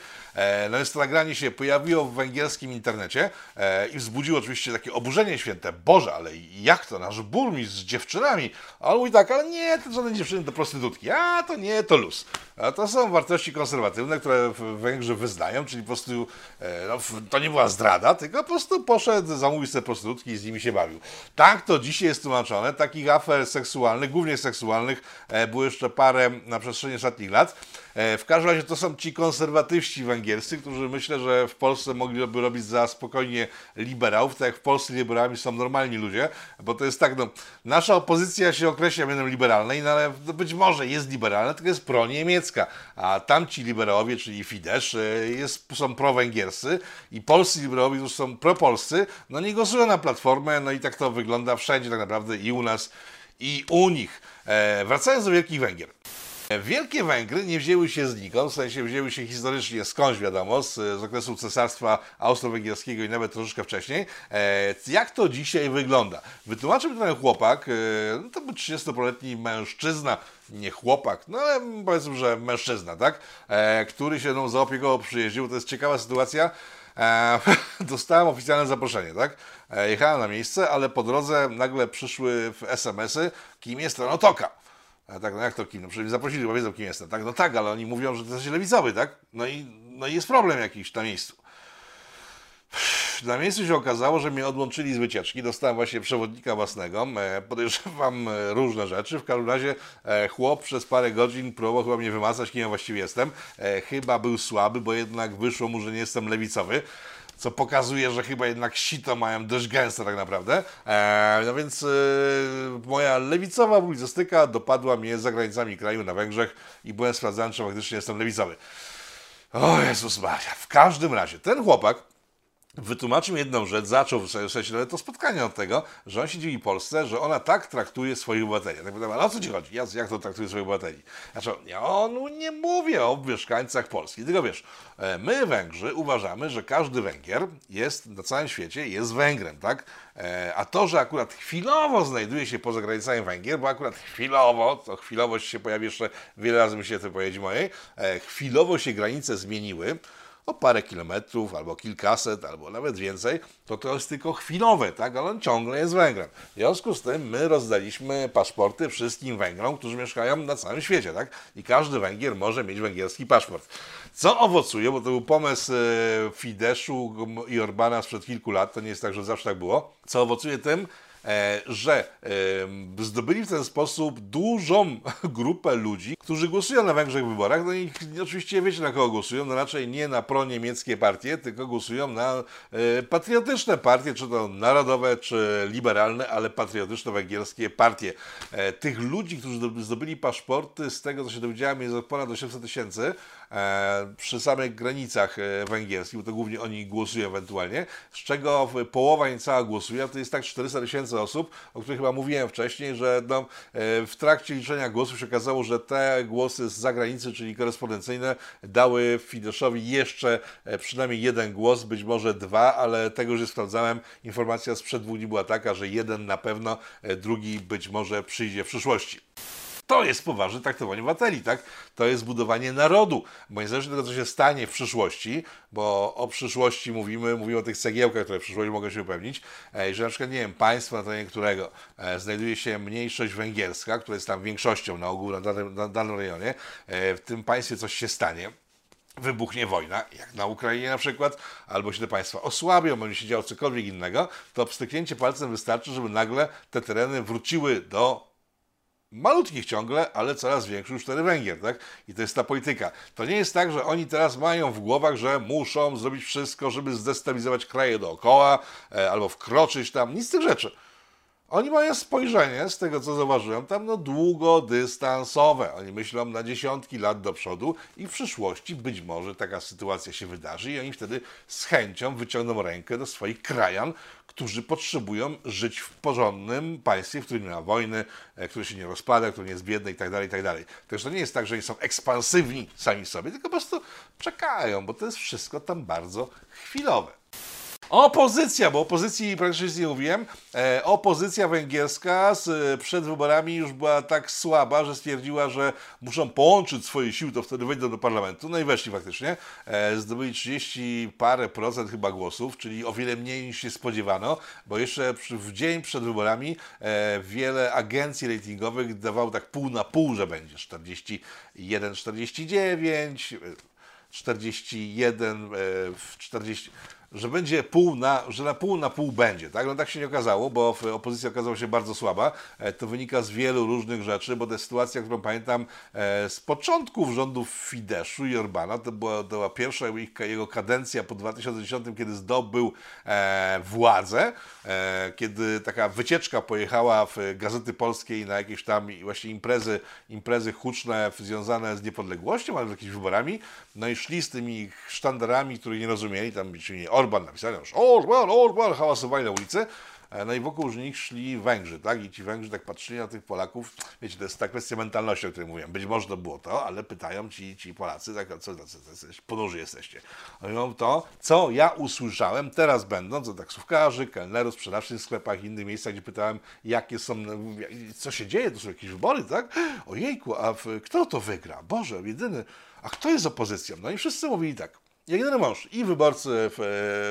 No więc to nagranie się pojawiło w węgierskim internecie i wzbudziło oczywiście takie oburzenie święte. Boże, ale jak to, nasz burmistrz z dziewczynami? A on mówi tak, ale nie, to żadne dziewczyny to prostytutki. A to nie, to luz. A to są wartości konserwatywne, które Węgrzy wyznają, czyli po prostu e, no, to nie była zdrada, tylko po prostu poszedł, zamówił sobie prostytutki i z nimi się bawił. Tak to dzisiaj jest tłumaczone. Takich afer seksualnych, głównie seksualnych, e, było jeszcze parę na przestrzeni ostatnich lat. E, w każdym razie to są ci konserwatywści węgierscy, którzy myślę, że w Polsce mogliby robić za spokojnie liberałów, tak jak w Polsce liberałami są normalni ludzie, bo to jest tak, no, nasza opozycja się określa mianem liberalnej, no ale być może jest liberalna, tylko jest pro-niemiecka, a tamci liberałowie, czyli Fidesz, e, jest, są pro-węgierscy i polscy liberałowie, którzy są pro-polscy, no nie głosują na Platformę, no i tak to wygląda wszędzie tak naprawdę i u nas, i u nich. E, wracając do Wielkich Węgier. Wielkie Węgry nie wzięły się znikąd, w sensie wzięły się historycznie skądś wiadomo, z, z okresu cesarstwa austro-węgierskiego i nawet troszeczkę wcześniej. E, jak to dzisiaj wygląda? Wytłumaczył mi ten chłopak, e, no to był 30-letni mężczyzna, nie chłopak, no ale powiedzmy, że mężczyzna, tak? E, który się no, zaopiekował, przyjeździł. To jest ciekawa sytuacja. E, dostałem oficjalne zaproszenie, tak? E, jechałem na miejsce, ale po drodze nagle przyszły SMS-y, kim jest ten Otoka. A tak, no jak to kim? No przecież zaprosili, bo wiedzą kim jestem, tak? No tak, ale oni mówią, że to jest lewicowy, tak? No i, no i jest problem jakiś na miejscu. Na miejscu się okazało, że mnie odłączyli z wycieczki. Dostałem właśnie przewodnika własnego. E, podejrzewam e, różne rzeczy. W każdym razie e, chłop przez parę godzin próbował chyba mnie wymazać, kim ja właściwie jestem. Chyba był słaby, bo jednak wyszło mu, że nie jestem lewicowy co pokazuje, że chyba jednak sito mają dość gęste tak naprawdę. E, no więc e, moja lewicowa publicystyka dopadła mnie za granicami kraju na Węgrzech i byłem sprawdzany, czy faktycznie jestem lewicowy. O Jezus Maria. W każdym razie, ten chłopak wytłumaczył jedną rzecz, zaczął w sensie to spotkanie od tego, że on się dziwi Polsce, że ona tak traktuje swoich obywateli. Tak pytam, ale o co ci chodzi? Jak, jak to traktuje swoich obywateli? Znaczy, ja on nie mówię o mieszkańcach Polski, tylko wiesz, e, my Węgrzy uważamy, że każdy Węgier jest na całym świecie, jest Węgrem, tak? E, a to, że akurat chwilowo znajduje się poza granicami Węgier, bo akurat chwilowo, to chwilowość się pojawi jeszcze wiele razy mi się to powiedzieć mojej, e, chwilowo się granice zmieniły, o parę kilometrów, albo kilkaset, albo nawet więcej, to to jest tylko chwilowe, tak? Ale on ciągle jest Węgrem. W związku z tym my rozdaliśmy paszporty wszystkim Węgrom, którzy mieszkają na całym świecie, tak? I każdy Węgier może mieć węgierski paszport. Co owocuje, bo to był pomysł e, Fideszu i Orbana sprzed kilku lat, to nie jest tak, że zawsze tak było, co owocuje tym, że e, zdobyli w ten sposób dużą grupę ludzi, którzy głosują na Węgrzech w wyborach. No i oczywiście wiecie na kogo głosują, no raczej nie na proniemieckie partie, tylko głosują na e, patriotyczne partie, czy to narodowe, czy liberalne, ale patriotyczne węgierskie partie. E, tych ludzi, którzy zdobyli paszporty, z tego co się dowiedziałem, jest ponad 800 tysięcy przy samych granicach e, węgierskich, bo to głównie oni głosują ewentualnie, z czego połowa niecała głosuje, a to jest tak 400 tysięcy osób, o których chyba mówiłem wcześniej, że no, e, w trakcie liczenia głosów się okazało, że te głosy z zagranicy, czyli korespondencyjne, dały Fideszowi jeszcze e, przynajmniej jeden głos, być może dwa, ale tego już sprawdzałem. Informacja sprzed dwóch dni była taka, że jeden na pewno, e, drugi być może przyjdzie w przyszłości. To jest poważne traktowanie obywateli, tak? To jest budowanie narodu, bo niezależnie od tego, co się stanie w przyszłości, bo o przyszłości mówimy, mówimy o tych cegiełkach, które w przyszłości mogą się upewnić, e, że na przykład, nie wiem, państwo, na terenie którego e, znajduje się mniejszość węgierska, która jest tam większością na ogół na danym, na danym rejonie, e, w tym państwie coś się stanie, wybuchnie wojna, jak na Ukrainie na przykład, albo się te państwa osłabią, będzie się działo cokolwiek innego, to pstryknięcie palcem wystarczy, żeby nagle te tereny wróciły do malutkich ciągle, ale coraz większych wtedy Węgier, tak? I to jest ta polityka. To nie jest tak, że oni teraz mają w głowach, że muszą zrobić wszystko, żeby zdestabilizować kraje dookoła, e, albo wkroczyć tam, nic z tych rzeczy. Oni mają spojrzenie, z tego co zauważyłem, tam no długodystansowe. Oni myślą na dziesiątki lat do przodu i w przyszłości być może taka sytuacja się wydarzy i oni wtedy z chęcią wyciągną rękę do swoich krajan, którzy potrzebują żyć w porządnym państwie, w którym nie ma wojny, e, które się nie rozpada, które nie jest biedne i tak dalej, i tak. Także to nie jest tak, że oni są ekspansywni sami sobie, tylko po prostu czekają, bo to jest wszystko tam bardzo chwilowe. Opozycja, bo opozycji praktycznie nic nie mówiłem. E, opozycja węgierska z, przed wyborami już była tak słaba, że stwierdziła, że muszą połączyć swoje siły, to wtedy wejdą do parlamentu. No i weszli faktycznie. E, zdobyli 30 parę procent chyba głosów, czyli o wiele mniej niż się spodziewano, bo jeszcze przy, w dzień przed wyborami e, wiele agencji ratingowych dawało tak pół na pół, że będzie 41, 49, 41, 40 że będzie pół na, że na pół na pół będzie, tak? No tak się nie okazało, bo opozycja okazała się bardzo słaba. E, to wynika z wielu różnych rzeczy, bo jest sytuacja, którą pamiętam e, z początków rządów Fideszu i Orbana. To była, to była pierwsza jego kadencja po 2010, kiedy zdobył e, władzę, kiedy taka wycieczka pojechała w Gazety Polskiej na jakieś tam właśnie imprezy, imprezy huczne związane z niepodległością, ale z jakimiś wyborami. No i szli z tymi sztandarami, których nie rozumieli, tam czyli Orban napisali już Orban, Orban, hałasowali na ulicy. E, no i wokół nich szli Węgrzy, tak? I ci Węgrzy tak patrzyli na tych Polaków. Wiecie, to jest ta kwestia mentalności, o której mówiłem. Być może to było to, ale pytają ci, ci Polacy, tak, co tacy ponurzy jesteście. Mówią to, co ja usłyszałem teraz będąc od taksówkarzy, kelnerów, sprzedawcy w sklepach i innych miejscach, gdzie pytałem, jakie są, co się dzieje, to są jakieś wybory, tak? Ojejku, a w, kto to wygra? Boże, jedyny, a kto jest opozycją? No i wszyscy mówili tak, Jedyny mąż i wyborcy w,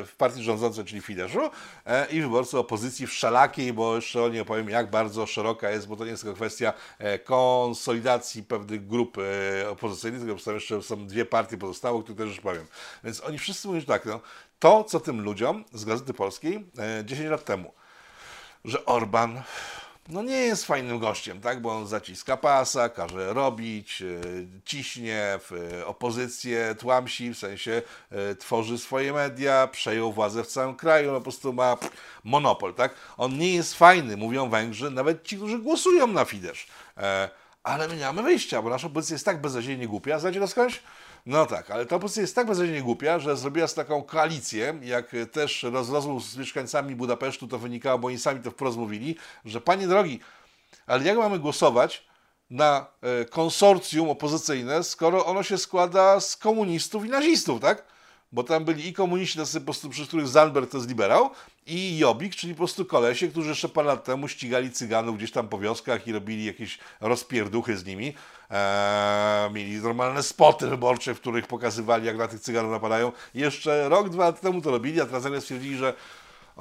w partii rządzącej, czyli Fideszu, e, i wyborcy opozycji wszelakiej, bo jeszcze nie opowiem, jak bardzo szeroka jest, bo to nie jest tylko kwestia e, konsolidacji pewnych grup e, opozycyjnych, tylko jeszcze są dwie partie pozostałe, o których też już powiem. Więc oni wszyscy mówią tak, no, to, co tym ludziom z Gazety Polskiej 10 lat temu, że Orban no nie jest fajnym gościem, tak? Bo on zaciska pasa, każe robić, e, ciśnie w e, opozycję, tłamsi, w sensie e, tworzy swoje media, przejął władzę w całym kraju, no po prostu ma monopol, tak? On nie jest fajny, mówią Węgrzy, nawet ci, którzy głosują na Fidesz. Ale my nie mamy wyjścia, bo nasza opozycja jest tak beznadziejnie głupia, znacie to skądś? No tak, ale ta opozycja jest tak beznadziejnie głupia, że zrobiła z taką koalicję, jak też z rozmów z mieszkańcami Budapesztu to wynikało, bo oni sami to wprost mówili, że panie drogi, ale jak mamy głosować na e, konsorcjum opozycyjne, skoro ono się składa z komunistów i nazistów, tak? Bo tam byli i komuniści, tacy po prostu, przy których Zandberg to jest liberał, i Jobbik, czyli po prostu kolesie, którzy jeszcze parę lat temu ścigali cyganów gdzieś tam po wioskach i robili jakieś rozpierduchy z nimi. Eee, mieli normalne spoty wyborcze, w których pokazywali, jak na tych cyganów napadają. Jeszcze rok, dwa lata temu to robili, a teraz nagle stwierdzili, że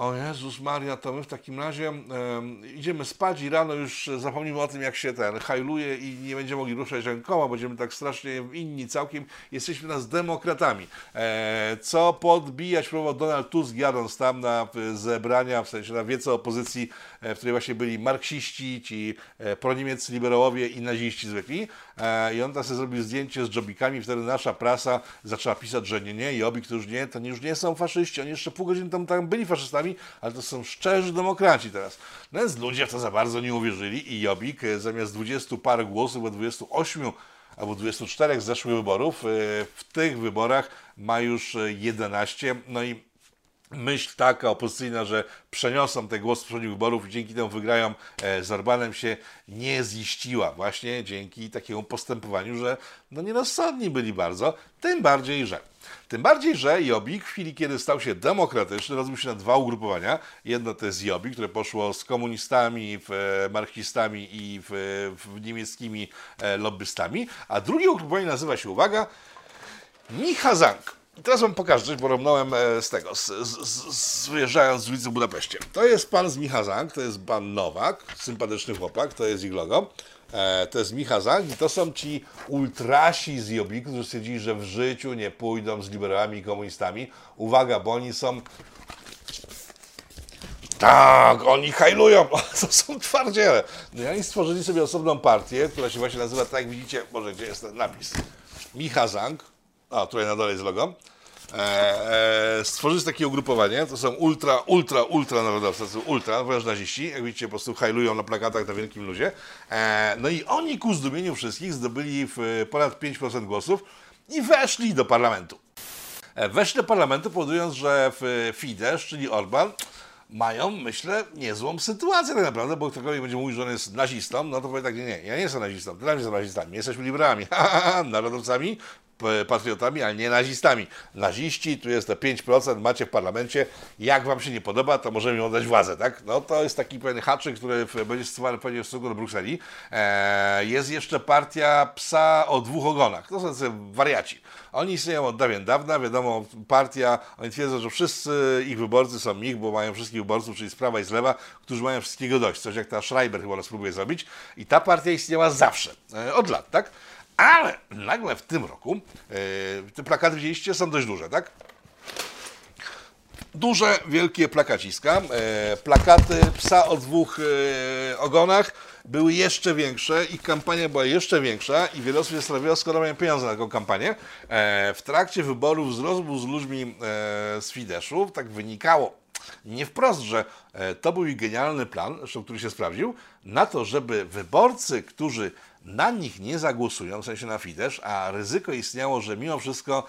o Jezus Maria, to my w takim razie em, idziemy spać i rano już zapomnimy o tym, jak się ten hajluje i nie będziemy mogli ruszać rękoma, będziemy tak strasznie inni całkiem. Jesteśmy nas demokratami. E, co podbijać próbował Donald Tusk jadąc tam na zebrania, w sensie na wiece opozycji, w której właśnie byli marksiści, ci e, proniemieccy liberałowie i naziści zwykli. E, I on tam sobie zrobił zdjęcie z Jobikami, wtedy nasza prasa zaczęła pisać, że nie, nie, Jobbik to już nie, to już nie są faszyści, oni jeszcze pół godziny temu tam byli faszystami, ale to są szczerzy demokraci teraz. No więc ludzie w to za bardzo nie uwierzyli i Jobbik e, zamiast 20 parę głosów, bo 28 albo 24 z zeszłych wyborów, e, w tych wyborach ma już e, 11, no i myśl taka opozycyjna, że przeniosą te głosy z poprzednich wyborów i dzięki temu wygrają e, z Orbanem się nie ziściła właśnie dzięki takiemu postępowaniu, że no nierozsądni byli bardzo, tym bardziej, że tym bardziej, że Jobbik w chwili, kiedy stał się demokratyczny, rozbił się na dwa ugrupowania. Jedno to jest Jobbik, które poszło z komunistami, e, marksistami i w, w niemieckimi e, lobbystami, a drugie ugrupowanie nazywa się, uwaga, Michazank. Teraz wam pokażę coś, bo romnąłem e, z tego, z, z, z, wyjeżdżając z ulicy w Budapeszcie. To jest pan z Michazank, to jest pan Nowak, sympatyczny chłopak, to jest ich logo. E, to jest Michazank i to są ci ultrasi z Jobbiku, którzy stwierdzili, że w życiu nie pójdą z liberałami i komunistami. Uwaga, bo oni są tak, oni hajlują, to są twardziele. No i oni stworzyli sobie osobną partię, która się właśnie nazywa, tak jak widzicie, może gdzie jest ten napis, Michazang, a tutaj na dole jest logo, e, e, stworzyli takie ugrupowanie, to są ultra, ultra, ultra narodowcy, to są ultra, wręcz naziści, jak widzicie, po prostu hajlują na plakatach na wielkim ludzie. E, no i oni ku zdumieniu wszystkich zdobyli w ponad 5% głosów i weszli do parlamentu. E, Weszli do parlamentu, powodując, że w Fidesz, czyli Orban, mają, myślę, niezłą sytuację tak naprawdę, bo ktokolwiek będzie mówił, że on jest nazistą, no to powie tak, nie, nie, ja nie jestem nazistą, ty tam jesteś nazistami, my jesteśmy liberałami, narodowcami, patriotami, ale nie nazistami. Naziści, tu jest te 5%, macie w parlamencie, jak wam się nie podoba, to możemy im oddać władzę, tak? No to jest taki pewien haczyk, który będzie stosowany pewnie w stosunku do Brukseli. Eee, jest jeszcze partia psa o dwóch ogonach, to są wariaci. Oni istnieją od dawien dawna, wiadomo, partia, oni twierdzą, że wszyscy ich wyborcy są ich, bo mają wszystkich wyborców, czyli z prawa i z lewa, którzy mają wszystkiego dość, coś jak ta Schreiber chyba nas próbuje zrobić i ta partia istniała zawsze, e, od lat, tak? Ale nagle w tym roku, e, te plakaty widzieliście, są dość duże, tak? duże, wielkie plakaciska. E, plakaty psa o dwóch e, ogonach były jeszcze większe, ich kampania była jeszcze większa i wiele osób się zastanawiało, skąd mają pieniądze na taką kampanię. W trakcie wyborów z rozmów z ludźmi z Fideszu tak wynikało, nie wprost, że to był genialny plan, zresztą który się sprawdził, na to, żeby wyborcy, którzy na nich nie zagłosują, w sensie na Fidesz, a ryzyko istniało, że mimo wszystko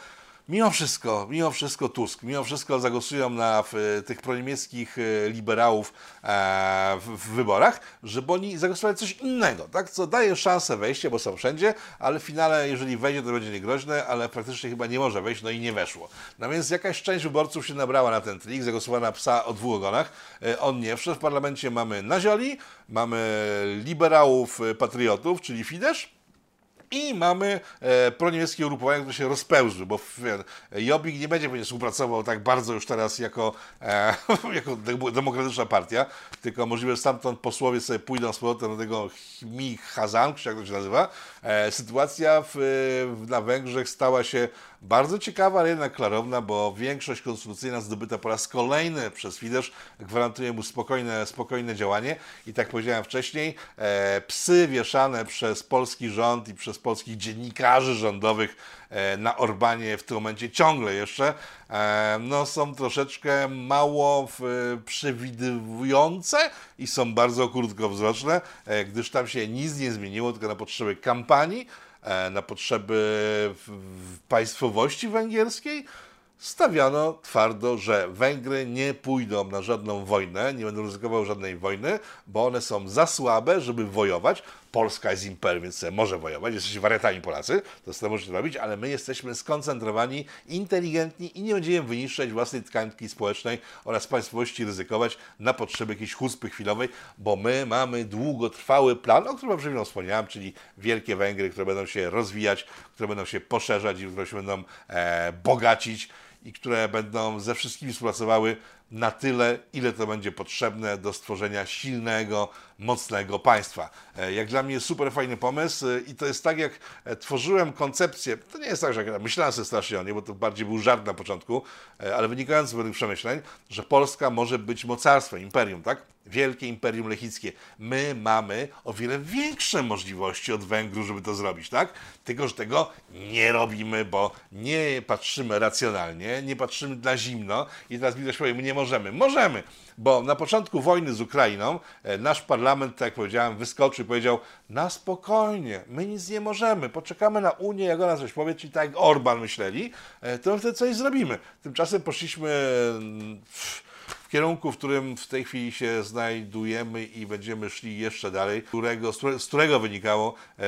Mimo wszystko, mimo wszystko Tusk, mimo wszystko zagłosują na w, tych proniemieckich e, liberałów e, w, w wyborach, żeby oni zagłosowali coś innego, tak? Co daje szansę wejścia, bo są wszędzie, ale w finale, jeżeli wejdzie, to będzie niegroźne, ale praktycznie chyba nie może wejść, no i nie weszło. No więc jakaś część wyborców się nabrała na ten trik, zagłosowała na psa o dwóch ogonach. E, on nie wszedł. W parlamencie mamy Nazioli, mamy liberałów, e, patriotów, czyli Fidesz, i mamy e, proniemieckie ugrupowania, które się rozpełzły, bo Jobbik nie będzie pewnie współpracował tak bardzo już teraz jako, e, jako de- demokratyczna partia, tylko możliwe stamtąd posłowie sobie pójdą z powrotem do tego Mi Hazan, czy jak to się nazywa. E, sytuacja w, w, na Węgrzech stała się bardzo ciekawa, ale jednak klarowna, bo większość konstytucyjna zdobyta po raz kolejny przez Fidesz gwarantuje mu spokojne, spokojne działanie. I tak powiedziałem wcześniej, e, psy wieszane przez polski rząd i przez polskich dziennikarzy rządowych e, na Orbanie w tym momencie ciągle jeszcze e, no, są troszeczkę mało przewidujące i są bardzo krótkowzroczne, e, gdyż tam się nic nie zmieniło, tylko na potrzeby kampanii, e, na potrzeby państwowości węgierskiej stawiano twardo, że Węgry nie pójdą na żadną wojnę, nie będą ryzykowały żadnej wojny, bo one są za słabe, żeby wojować. Polska jest imperium, więc może wojować, jesteście wariatami Polacy, to sobie możecie robić, ale my jesteśmy skoncentrowani, inteligentni i nie będziemy wyniszczać własnej tkanki społecznej oraz państwowości ryzykować na potrzeby jakiejś chuspy chwilowej, bo my mamy długotrwały plan, o którym przed wspomniałem, czyli wielkie Węgry, które będą się rozwijać, które będą się poszerzać i które się będą e, bogacić i które będą ze wszystkimi współpracowały na tyle, ile to będzie potrzebne do stworzenia silnego, mocnego państwa. E, jak dla mnie super fajny pomysł e, i to jest tak, jak e, tworzyłem koncepcję, to nie jest tak, że myślałem sobie strasznie o niej, bo to bardziej był żart na początku, ale wynikający z pewnych przemyśleń, że Polska może być mocarstwem, imperium, tak? Wielkie Imperium Lechickie. My mamy o wiele większe możliwości od Węgrów, żeby to zrobić, tak? Tylko, że tego nie robimy, bo nie patrzymy racjonalnie, nie patrzymy dla zimno i teraz mi ktoś my nie możemy. Możemy, bo na początku wojny z Ukrainą e, nasz parlament, tak jak powiedziałem, wyskoczył i powiedział na spokojnie, my nic nie możemy, poczekamy na Unię, jak ona coś powie, czyli tak jak Orban myśleli, e, to wtedy coś zrobimy. Tymczasem poszliśmy... Pff, kierunku, w którym w tej chwili się znajdujemy i będziemy szli jeszcze dalej, którego, z którego wynikało e,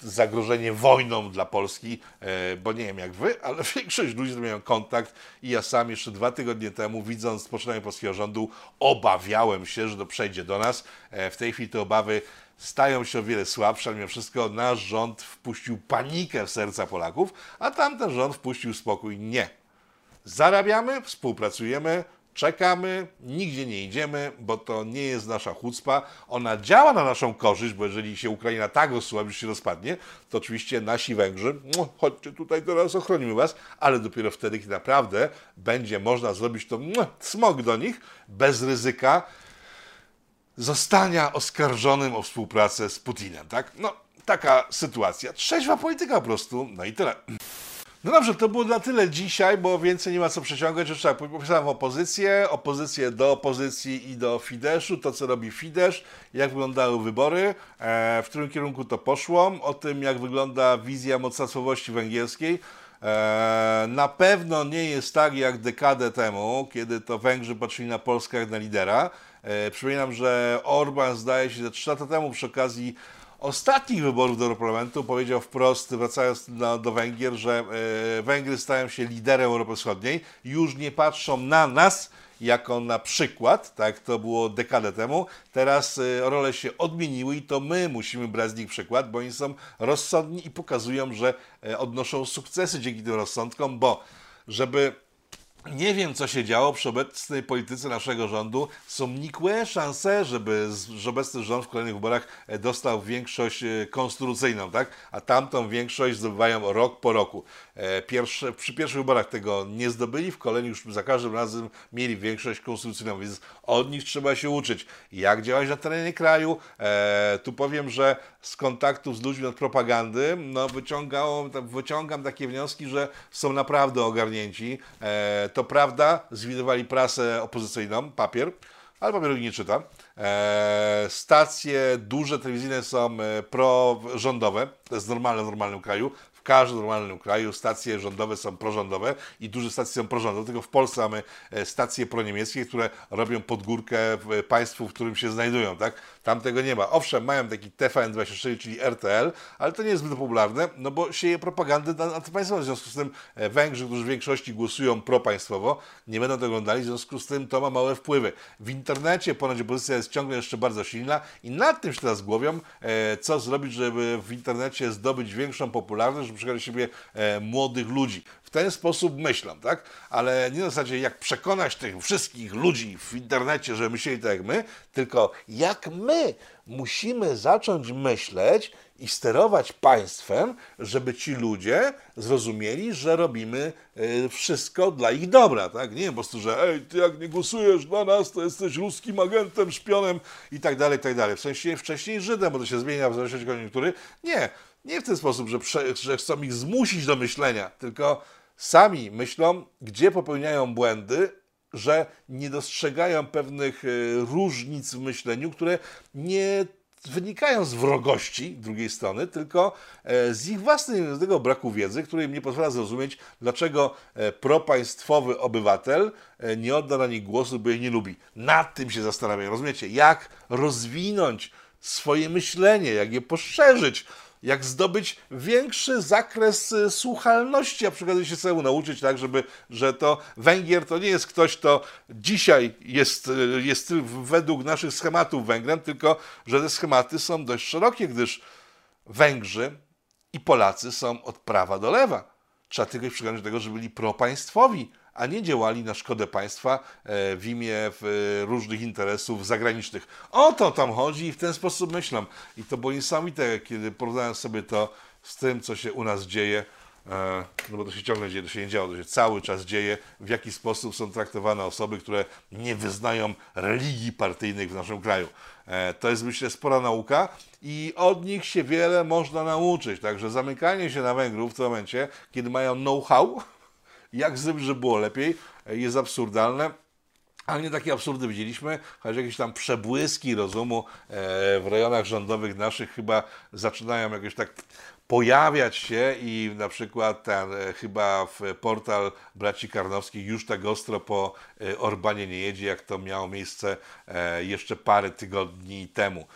zagrożenie wojną dla Polski, e, bo nie wiem jak wy, ale większość ludzi, mają kontakt i ja sam jeszcze dwa tygodnie temu, widząc poczynanie polskiego rządu, obawiałem się, że to przejdzie do nas. E, w tej chwili te obawy stają się o wiele słabsze, ale mimo wszystko nasz rząd wpuścił panikę w serca Polaków, a tamten rząd wpuścił spokój. Nie. Zarabiamy, współpracujemy, czekamy, nigdzie nie idziemy, bo to nie jest nasza chucpa. Ona działa na naszą korzyść, bo jeżeli się Ukraina tak osłabia, że się rozpadnie, to oczywiście nasi Węgrzy, no, chodźcie tutaj teraz, ochronimy was, ale dopiero wtedy, kiedy naprawdę będzie można zrobić to no, smog do nich, bez ryzyka zostania oskarżonym o współpracę z Putinem, tak? No, taka sytuacja. Trzeźwa polityka po prostu, no i tyle. No dobrze, to było na tyle dzisiaj, bo więcej nie ma co przeciągać. Już tak, popisałem opozycję, opozycję do opozycji i do Fideszu, to co robi Fidesz, jak wyglądały wybory, e, w którym kierunku to poszło, o tym jak wygląda wizja mocarstwowości węgierskiej. E, na pewno nie jest tak jak dekadę temu, kiedy to Węgrzy patrzyli na Polskę jak na lidera. E, przypominam, że Orban zdaje się, że 3 lata temu przy okazji ostatnich wyborów do Europarlamentu powiedział wprost, wracając do, do Węgier, że e, Węgry stają się liderem Europy Wschodniej, już nie patrzą na nas jako na przykład, tak to było dekadę temu. Teraz e, role się odmieniły i to my musimy brać z nich przykład, bo oni są rozsądni i pokazują, że e, odnoszą sukcesy dzięki tym rozsądkom, bo żeby nie wiem, co się działo przy obecnej polityce naszego rządu. Są nikłe szanse, żeby że obecny rząd w kolejnych wyborach e, dostał większość e, konstytucyjną, tak? A tamtą większość zdobywają rok po roku. E, pierwsze, przy pierwszych wyborach tego nie zdobyli, w kolejnych już za każdym razem mieli większość konstytucyjną, więc od nich trzeba się uczyć. Jak działać na terenie kraju? E, tu powiem, że z kontaktów z ludźmi od propagandy, no wyciągam, takie wnioski, że są naprawdę ogarnięci. E, to prawda, zwidowali prasę opozycyjną, papier, ale papieru nie czyta. E, stacje duże telewizyjne są e, prorządowe, to jest normalne w normalnym kraju każdym normalnym kraju stacje rządowe są prorządowe i duże stacje są prorządowe. Tylko w Polsce mamy e, stacje proniemieckie, które robią podgórkę w państwu, w którym się znajdują. Tak? Tam tego nie ma. Owszem, mają taki TVN24, czyli RTL, ale to nie jest zbyt popularne, no bo sieje propagandę antypaństwową. W związku z tym e, Węgrzy, którzy w większości głosują propaństwowo, nie będą to oglądali, w związku z tym to ma małe wpływy. W internecie ponoć opozycja jest ciągle jeszcze bardzo silna i nad tym się teraz głowią, e, co zrobić, żeby w internecie zdobyć większą popularność, żeby siebie e, młodych ludzi. W ten sposób myślą, tak? Ale nie na zasadzie jak przekonać tych wszystkich ludzi w internecie, że myśleli tak jak my, tylko jak my musimy zacząć myśleć i sterować państwem, żeby ci ludzie zrozumieli, że robimy e, wszystko dla ich dobra, tak? Nie po prostu, że ej, ty jak nie głosujesz dla nas, to jesteś ruskim agentem, szpionem i tak dalej, i tak dalej. W sensie wcześniej Żydem, bo to się zmienia w zależności od koniunktury. Nie, nie w ten sposób, że, prze, że chcą ich zmusić do myślenia, tylko sami myślą, gdzie popełniają błędy, że nie dostrzegają pewnych e, różnic w myśleniu, które nie wynikają z wrogości drugiej strony, tylko e, z ich własnego braku wiedzy, który im nie pozwala zrozumieć, dlaczego e, propaństwowy obywatel e, nie odda na nich głosu, bo ich nie lubi. Nad tym się zastanawiają, rozumiecie? Jak rozwinąć swoje myślenie, jak je poszerzyć, jak zdobyć większy zakres y, słuchalności, a przy się sobie nauczyć tak, żeby, że to Węgier to nie jest ktoś, kto dzisiaj jest, y, jest według naszych schematów Węgrem, tylko że te schematy są dość szerokie, gdyż Węgrzy i Polacy są od prawa do lewa. Trzeba tylko przyglądać do tego, że byli propaństwowi, a nie działali na szkodę państwa e, w imię e, różnych interesów zagranicznych. O to tam chodzi i w ten sposób myślą. I to było niesamowite, kiedy porównałem sobie to z tym, co się u nas dzieje, e, no bo to się ciągle dzieje, to się nie działo, to się cały czas dzieje, w jaki sposób są traktowane osoby, które nie wyznają religii partyjnych w naszym kraju. To jest myślę spora nauka i od nich się wiele można nauczyć. Także zamykanie się na Węgrów w tym momencie, kiedy mają know-how, jak zrobić, żeby było lepiej, jest absurdalne. Ale nie takie absurdy widzieliśmy, choć jakieś tam przebłyski rozumu e, w rejonach rządowych naszych chyba zaczynają jakoś tak pojawiać się i na przykład ten e, chyba w portal braci Karnowskich już tak ostro po e, Orbanie nie jedzie, jak to miało miejsce jeszcze parę tygodni temu.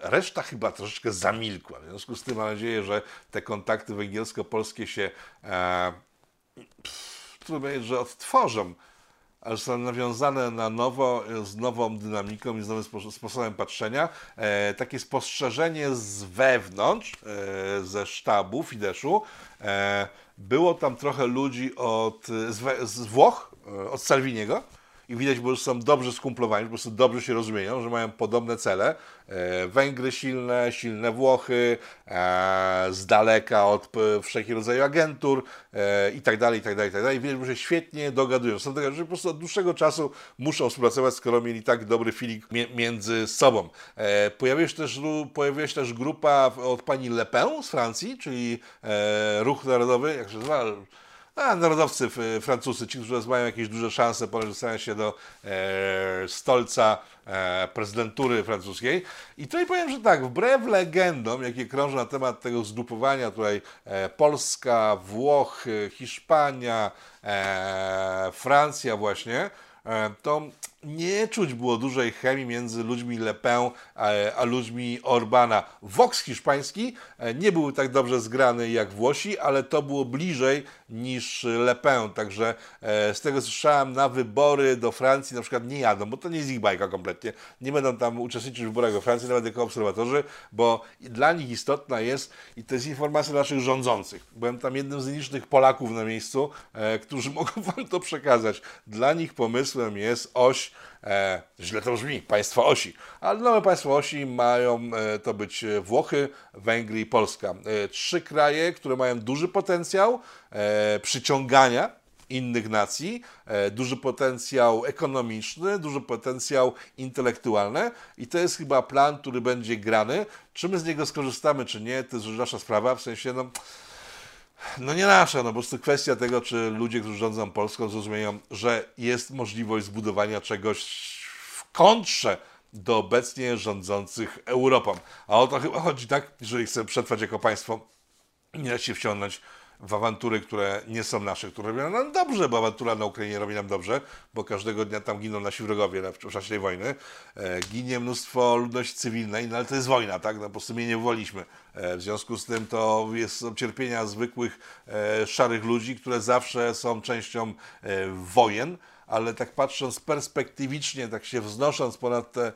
Reszta chyba troszeczkę zamilkła. W związku z tym mam nadzieję, że te kontakty węgiersko-polskie się trudno powiedzieć, że odtworzą, ale są nawiązane na nowo, z nową dynamiką i z nowym sposobem patrzenia. E, takie spostrzeżenie z wewnątrz, e, ze sztabu Fideszu. E, było tam trochę ludzi od, z, z Włoch, e, od Salviniego, i widać, bo są dobrze skumplowani, po prostu dobrze się rozumieją, że mają podobne cele. E, Węgry silne, silne Włochy, e, z daleka od wszelkich rodzajów agentur e, i tak dalej, i tak dalej, i tak dalej. Widać, że się świetnie dogadują. Są tego, że po prostu od dłuższego czasu muszą współpracować, skoro mieli tak dobry feeling między sobą. Pojawiła się też, pojawiła się też grupa od pani Le Pen z Francji, czyli Ruch Narodowy, jak się nazywa? A narodowcy francuscy, ci, którzy mają jakieś duże szanse polegające się do e, stolca e, prezydentury francuskiej. I tutaj powiem, że tak, wbrew legendom, jakie krążą na temat tego zgrupowania tutaj e, Polska, Włochy, Hiszpania, e, Francja właśnie, e, to nie czuć było dużej chemii między ludźmi Le Pen a, a ludźmi Orbana. Vox hiszpański e, nie był tak dobrze zgrany jak Włosi, ale to było bliżej niż Le Pen. Także e, z tego słyszałem, na wybory do Francji na przykład nie jadą, bo to nie jest ich bajka kompletnie. Nie będą tam uczestniczyć w wyborach we Francji, nawet jako obserwatorzy, bo dla nich istotna jest, i to jest informacja naszych rządzących. Byłem tam jednym z licznych Polaków na miejscu, e, którzy mogą wam to przekazać. Dla nich pomysłem jest oś E, źle to brzmi, państwa osi. Ale nowe państwa osi mają e, to być Włochy, Węgry i Polska. E, trzy kraje, które mają duży potencjał e, przyciągania innych nacji, e, duży potencjał ekonomiczny, duży potencjał intelektualny i to jest chyba plan, który będzie grany. Czy my z niego skorzystamy, czy nie, to jest już nasza sprawa, w sensie no no nie nasza, no po prostu kwestia tego, czy ludzie, którzy rządzą Polską, zrozumieją, że jest możliwość zbudowania czegoś w kontrze do obecnie rządzących Europą. A o to chyba chodzi, tak? Jeżeli chcemy przetrwać jako państwo, nie da się wciągnąć w awantury, które nie są nasze, które robią nam dobrze, bo awantura na Ukrainie robi nam dobrze, bo każdego dnia tam giną nasi wrogowie w czasie tej wojny. E, ginie mnóstwo ludności cywilnej, no ale to jest wojna, tak? No, po prostu my nie wywoliliśmy. E, w związku z tym to jest, cierpienia zwykłych e, szarych ludzi, które zawsze są częścią wojen, ale tak patrząc perspektywicznie, tak się wznosząc ponad te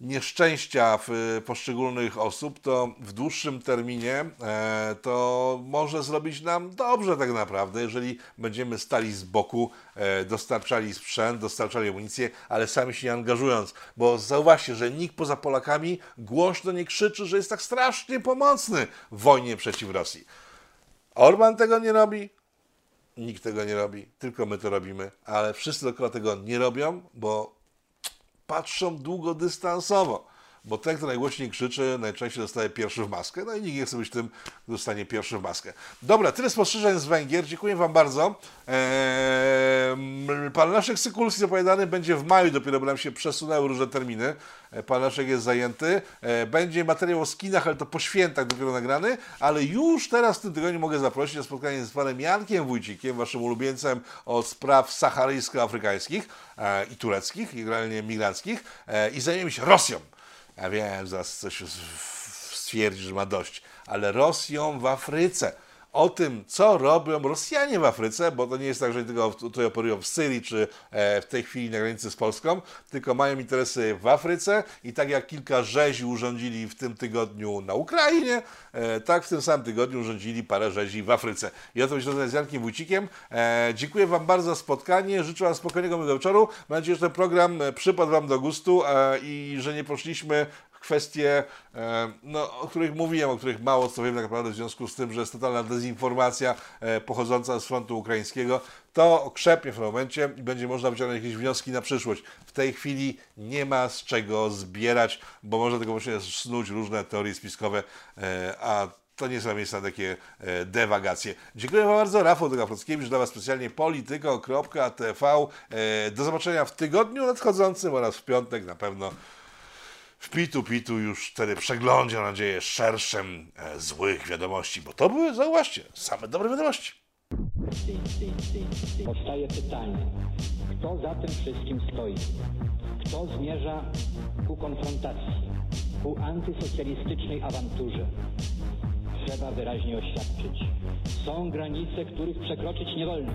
nieszczęścia w poszczególnych osób, to w dłuższym terminie e, to może zrobić nam dobrze tak naprawdę, jeżeli będziemy stali z boku, e, dostarczali sprzęt, dostarczali amunicję, ale sami się nie angażując. Bo zauważcie, że nikt poza Polakami głośno nie krzyczy, że jest tak strasznie pomocny w wojnie przeciw Rosji. Orban tego nie robi, nikt tego nie robi, tylko my to robimy, ale wszyscy dookoła tego nie robią, bo patrzą długodystansowo, bo ten, kto najgłośniej krzyczy, najczęściej dostaje pierwszy w maskę, no i nikt nie chce być tym, kto dostanie pierwszy w maskę. Dobra, tyle spostrzeżeń z Węgier, dziękuję Wam bardzo. Eee, pan Leszek Sykulski zapowiadany będzie w maju, dopiero nam się przesunęły różne terminy. E, Pan Leszek jest zajęty. E, Będzie materiał o skinach, ale to po świętach dopiero nagrany, ale już teraz w tym tygodniu mogę zaprosić na spotkanie z panem Jankiem Wójcikiem, waszym ulubieńcem od spraw saharyjsko-afrykańskich e, i tureckich, i generalnie migranckich e, i zajmiemy się Rosją. Ja wiem, zaraz coś stwierdzi, że ma dość, ale Rosją w Afryce o tym, co robią Rosjanie w Afryce, bo to nie jest tak, że tylko tutaj operują w Syrii czy e, w tej chwili na granicy z Polską, tylko mają interesy w Afryce i tak jak kilka rzezi urządzili w tym tygodniu na Ukrainie, e, tak w tym samym tygodniu urządzili parę rzezi w Afryce. I o myślę, że z Jankiem Wójcikiem. E, dziękuję Wam bardzo za spotkanie, życzę Wam spokojnego miłego wieczoru. Mam nadzieję, że ten program przypadł Wam do gustu i że nie poszliśmy kwestie, e, no, o których mówiłem, o których mało co wiem tak naprawdę w związku z tym, że jest totalna dezinformacja e, pochodząca z frontu ukraińskiego, to okrzepnie w tym momencie i będzie można wyciągnąć jakieś wnioski na przyszłość. W tej chwili nie ma z czego zbierać, bo można tylko właśnie snuć różne teorie spiskowe, e, a to nie są miejsca na takie dewagacje. Dziękuję Wam bardzo. Rafał Dogafrockiewicz dla Was specjalnie polityko.tv. Do zobaczenia w tygodniu nadchodzącym oraz w piątek na pewno w Pitu Pitu już wtedy przeglądzie, mam nadzieję, szerszym e, złych wiadomości, bo to były, zauważcie, same dobre wiadomości. Powstaje pytanie, kto za tym wszystkim stoi? Kto zmierza ku konfrontacji, ku antysocjalistycznej awanturze? Trzeba wyraźnie oświadczyć, są granice, których przekroczyć nie wolno.